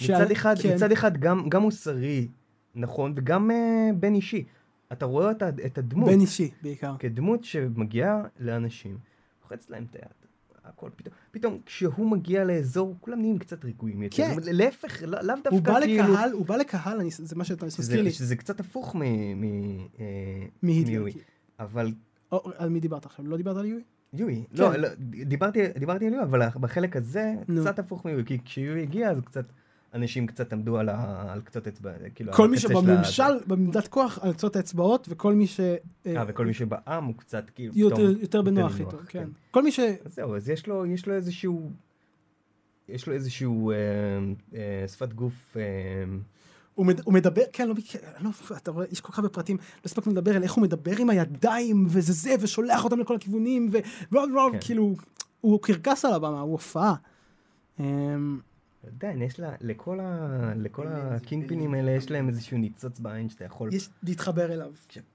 [SPEAKER 2] מצד אחד, כן. מצד אחד גם, גם מוסרי, נכון, וגם uh, בין אישי. אתה רואה את, את הדמות.
[SPEAKER 1] בין אישי, בעיקר.
[SPEAKER 2] כדמות שמגיעה לאנשים, לוחץ להם את היד. הכל פתאום, פתאום כשהוא מגיע לאזור, כולם נהיים קצת רגועים יותר. כן. להפך, לא, לאו דווקא
[SPEAKER 1] הוא בא
[SPEAKER 2] כאילו...
[SPEAKER 1] לקהל, הוא בא לקהל, אני, זה מה שאתה מזכיר לי.
[SPEAKER 2] שזה קצת הפוך מ... מ...
[SPEAKER 1] אה, מהיטלר.
[SPEAKER 2] אבל...
[SPEAKER 1] על מי דיברת עכשיו? לא דיברת על יואי?
[SPEAKER 2] יואי. כן. לא, לא, דיברתי, דיברתי על יואי, אבל בחלק הזה, נו. קצת הפוך מיואי, כי כשיואי הגיע, אז קצת... אנשים קצת עמדו על, ה... על קצות אצבע, כאילו,
[SPEAKER 1] כל מי שבממשל, לה... בממדת כוח, על קצות האצבעות, וכל מי ש...
[SPEAKER 2] אה, וכל מי שבעם הוא קצת כאילו...
[SPEAKER 1] יותר, פתאום, יותר בנוח איתו, כן. כן. כל מי ש...
[SPEAKER 2] אז זהו, אז יש לו, יש לו איזשהו... יש לו איזשהו אה, אה, שפת גוף... אה,
[SPEAKER 1] הוא, מד, הוא מדבר, כן, לא, לא, אתה רואה, יש כל כך הרבה פרטים, לא הספקנו לדבר על איך הוא מדבר עם הידיים, וזה זה, ושולח אותם לכל הכיוונים, ו... כן. כאילו, הוא קרקס על הבמה, הוא הופעה. אמ,
[SPEAKER 2] עדיין, יש לה, לכל, ה, לכל הקינג פינים האלה יש להם איזשהו ניצוץ בעין שאתה יכול...
[SPEAKER 1] יש להתחבר אליו.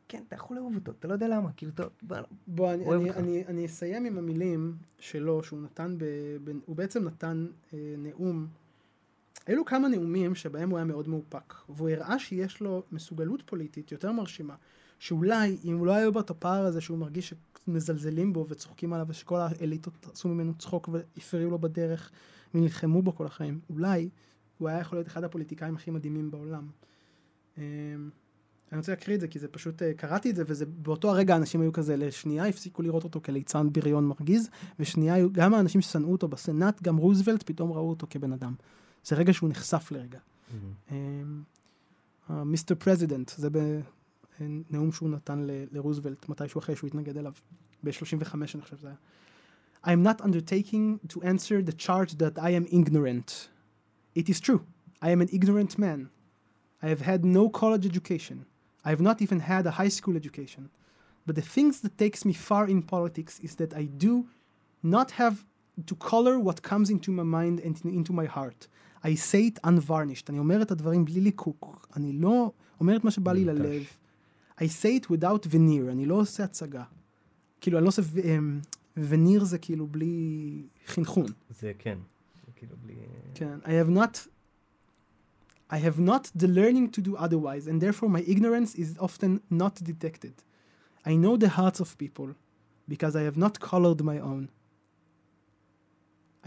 [SPEAKER 2] כן, אתה יכול לאהוב אותו, אתה לא יודע למה, כאילו, אתה
[SPEAKER 1] בוא, אני, אני, אני, אני אסיים עם המילים שלו, שהוא נתן, ב, ב, הוא בעצם נתן אה, נאום. היו לו כמה נאומים שבהם הוא היה מאוד מאופק, והוא הראה שיש לו מסוגלות פוליטית יותר מרשימה, שאולי, אם הוא לא היה בו את הפער הזה שהוא מרגיש שמזלזלים בו וצוחקים עליו, ושכל האליטות עשו ממנו צחוק והפריעו לו בדרך, ונלחמו בו כל החיים. אולי הוא היה יכול להיות אחד הפוליטיקאים הכי מדהימים בעולם. אמ, אני רוצה להקריא את זה כי זה פשוט, אה, קראתי את זה וזה, באותו הרגע אנשים היו כזה, לשנייה הפסיקו לראות אותו כליצן בריון מרגיז, ושנייה גם האנשים ששנאו אותו בסנאט, גם רוזוולט, פתאום ראו אותו כבן אדם. זה רגע שהוא נחשף לרגע. Mr. President, זה בנאום שהוא נתן לרוזוולט, מתישהו אחרי שהוא התנגד אליו, ב-35 אני חושב שזה היה. I am not undertaking to answer the charge that I am ignorant. It is true. I am an ignorant man. I have had no college education. I have not even had a high school education. But the things that takes me far in politics is that I do not have to color what comes into my mind and into my heart. I say it unvarnished. אני אומר את הדברים בלי ליקוק. אני לא אומר את מה שבא לי ללב. I say it without veneer. אני לא עושה הצגה. כאילו, אני לא עושה וניר זה כאילו בלי חינכון.
[SPEAKER 2] זה כן, זה כאילו בלי...
[SPEAKER 1] כן, I have not... I have not the learning to do otherwise, and therefore my ignorance is often not detected. I know the hearts of people, because I have not colored my own.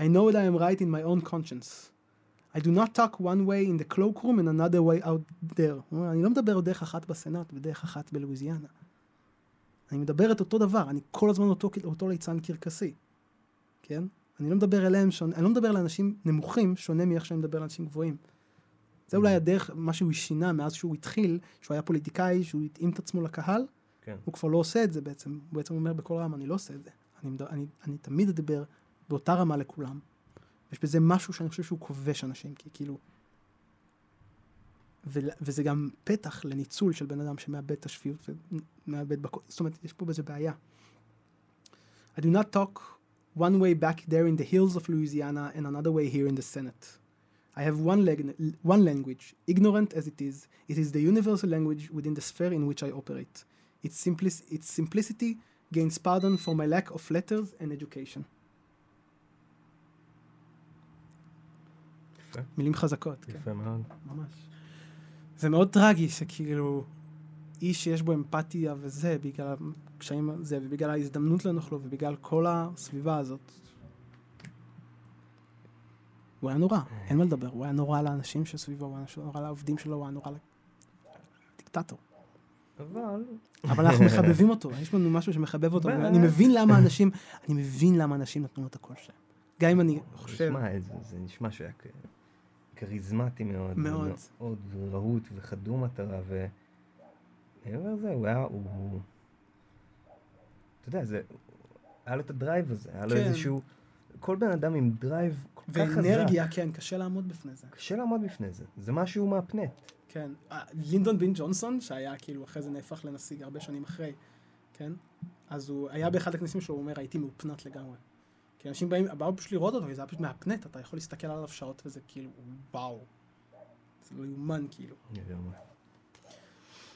[SPEAKER 1] I know that I am right in my own conscience. I do not talk one way in the cloakroom and another way out there. אני לא מדבר דרך אחת בסנאט ודרך אחת בלואיזיאנה. אני מדבר את אותו דבר, אני כל הזמן אותו, אותו ליצן קרקסי, כן? אני לא מדבר אליהם, שונה, אני לא מדבר לאנשים נמוכים שונה מאיך שאני מדבר לאנשים גבוהים. זה אולי הדרך, מה שהוא שינה מאז שהוא התחיל, שהוא היה פוליטיקאי, שהוא התאים את עצמו לקהל, כן. הוא כבר לא עושה את זה בעצם, הוא בעצם אומר בכל רם, אני לא עושה את זה. אני, אני, אני תמיד אדבר באותה רמה לכולם. יש בזה משהו שאני חושב שהוא כובש אנשים, כי כאילו, וזה גם פתח לניצול של בן אדם שמאבד את השפיות ומאבד, בק... זאת אומרת, יש פה בזה בעיה. I do not talk one way back there in the hills of Louisiana and another way here in the Senate. I have one, leg- one language, ignorant as it is. It is the universal language within the sphere in which I operate. Its, simpli- its simplicity gains pardon for my lack of letters and education. יפה. מילים חזקות.
[SPEAKER 2] יפה כן. מאוד.
[SPEAKER 1] ממש. זה מאוד טרגי שכאילו איש שיש בו אמפתיה וזה, בגלל הקשיים הזה, ובגלל ההזדמנות לנוח לו, ובגלל כל הסביבה הזאת. הוא היה נורא, אין מה לדבר, הוא היה נורא לאנשים שסביבו, הוא היה נורא לעובדים שלו, הוא היה נורא לדיקטטור.
[SPEAKER 2] אבל...
[SPEAKER 1] אבל אנחנו מחבבים אותו, יש לנו משהו שמחבב אותו, אני מבין למה אנשים, אני מבין למה אנשים נתנו לו את הקול שלהם. גם אם אני חושב...
[SPEAKER 2] זה נשמע שהיה כריזמטי מאוד. מאוד. מאוד רהוט וחדור מטרה, ומעבר לזה הוא היה, הוא... אתה יודע, זה... היה לו את ה drive הזה, היה לו כן. איזשהו... כל בן אדם עם drive כל כך חזק.
[SPEAKER 1] ואנרגיה, כן, קשה לעמוד בפני זה.
[SPEAKER 2] קשה לעמוד בפני זה, זה משהו מהפנט.
[SPEAKER 1] כן, אה, לינדון בין ג'ונסון, שהיה כאילו אחרי זה נהפך לנשיא הרבה שנים אחרי, כן? אז הוא היה באחד הכנסים שלו, הוא אומר, הייתי מאופנת לגמרי. כי אנשים באים, באו פשוט לראות אותו, וזה היה פשוט מהפנט, אתה יכול להסתכל עליו שעות וזה כאילו, וואו. זה לא יאומן כאילו.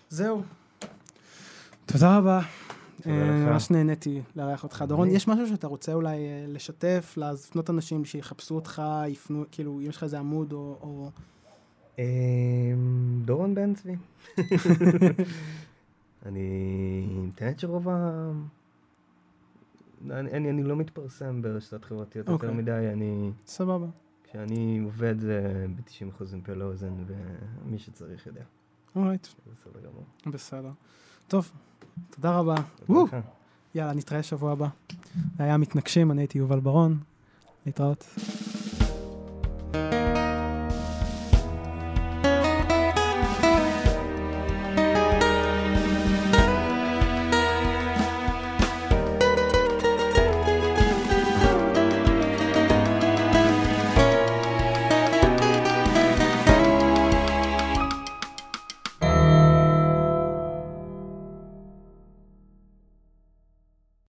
[SPEAKER 1] זהו. תודה רבה. ממש נהניתי לארח אותך. דורון, יש משהו שאתה רוצה אולי לשתף, לפנות אנשים שיחפשו אותך, יפנו, כאילו, אם יש לך איזה עמוד או...
[SPEAKER 2] דורון בן צבי. אני מתאמת שרוב ה... אני, אני, אני לא מתפרסם ברשתות חברתיות okay. יותר אוקיי. מדי, אני...
[SPEAKER 1] סבבה.
[SPEAKER 2] כשאני עובד זה ב-90% עם פה לאוזן, ומי שצריך יודע.
[SPEAKER 1] אורייט.
[SPEAKER 2] בסדר גמור.
[SPEAKER 1] בסדר. טוב, תודה רבה.
[SPEAKER 2] תודה.
[SPEAKER 1] יאללה, נתראה שבוע הבא. היה מתנגשים, אני הייתי יובל ברון. להתראות.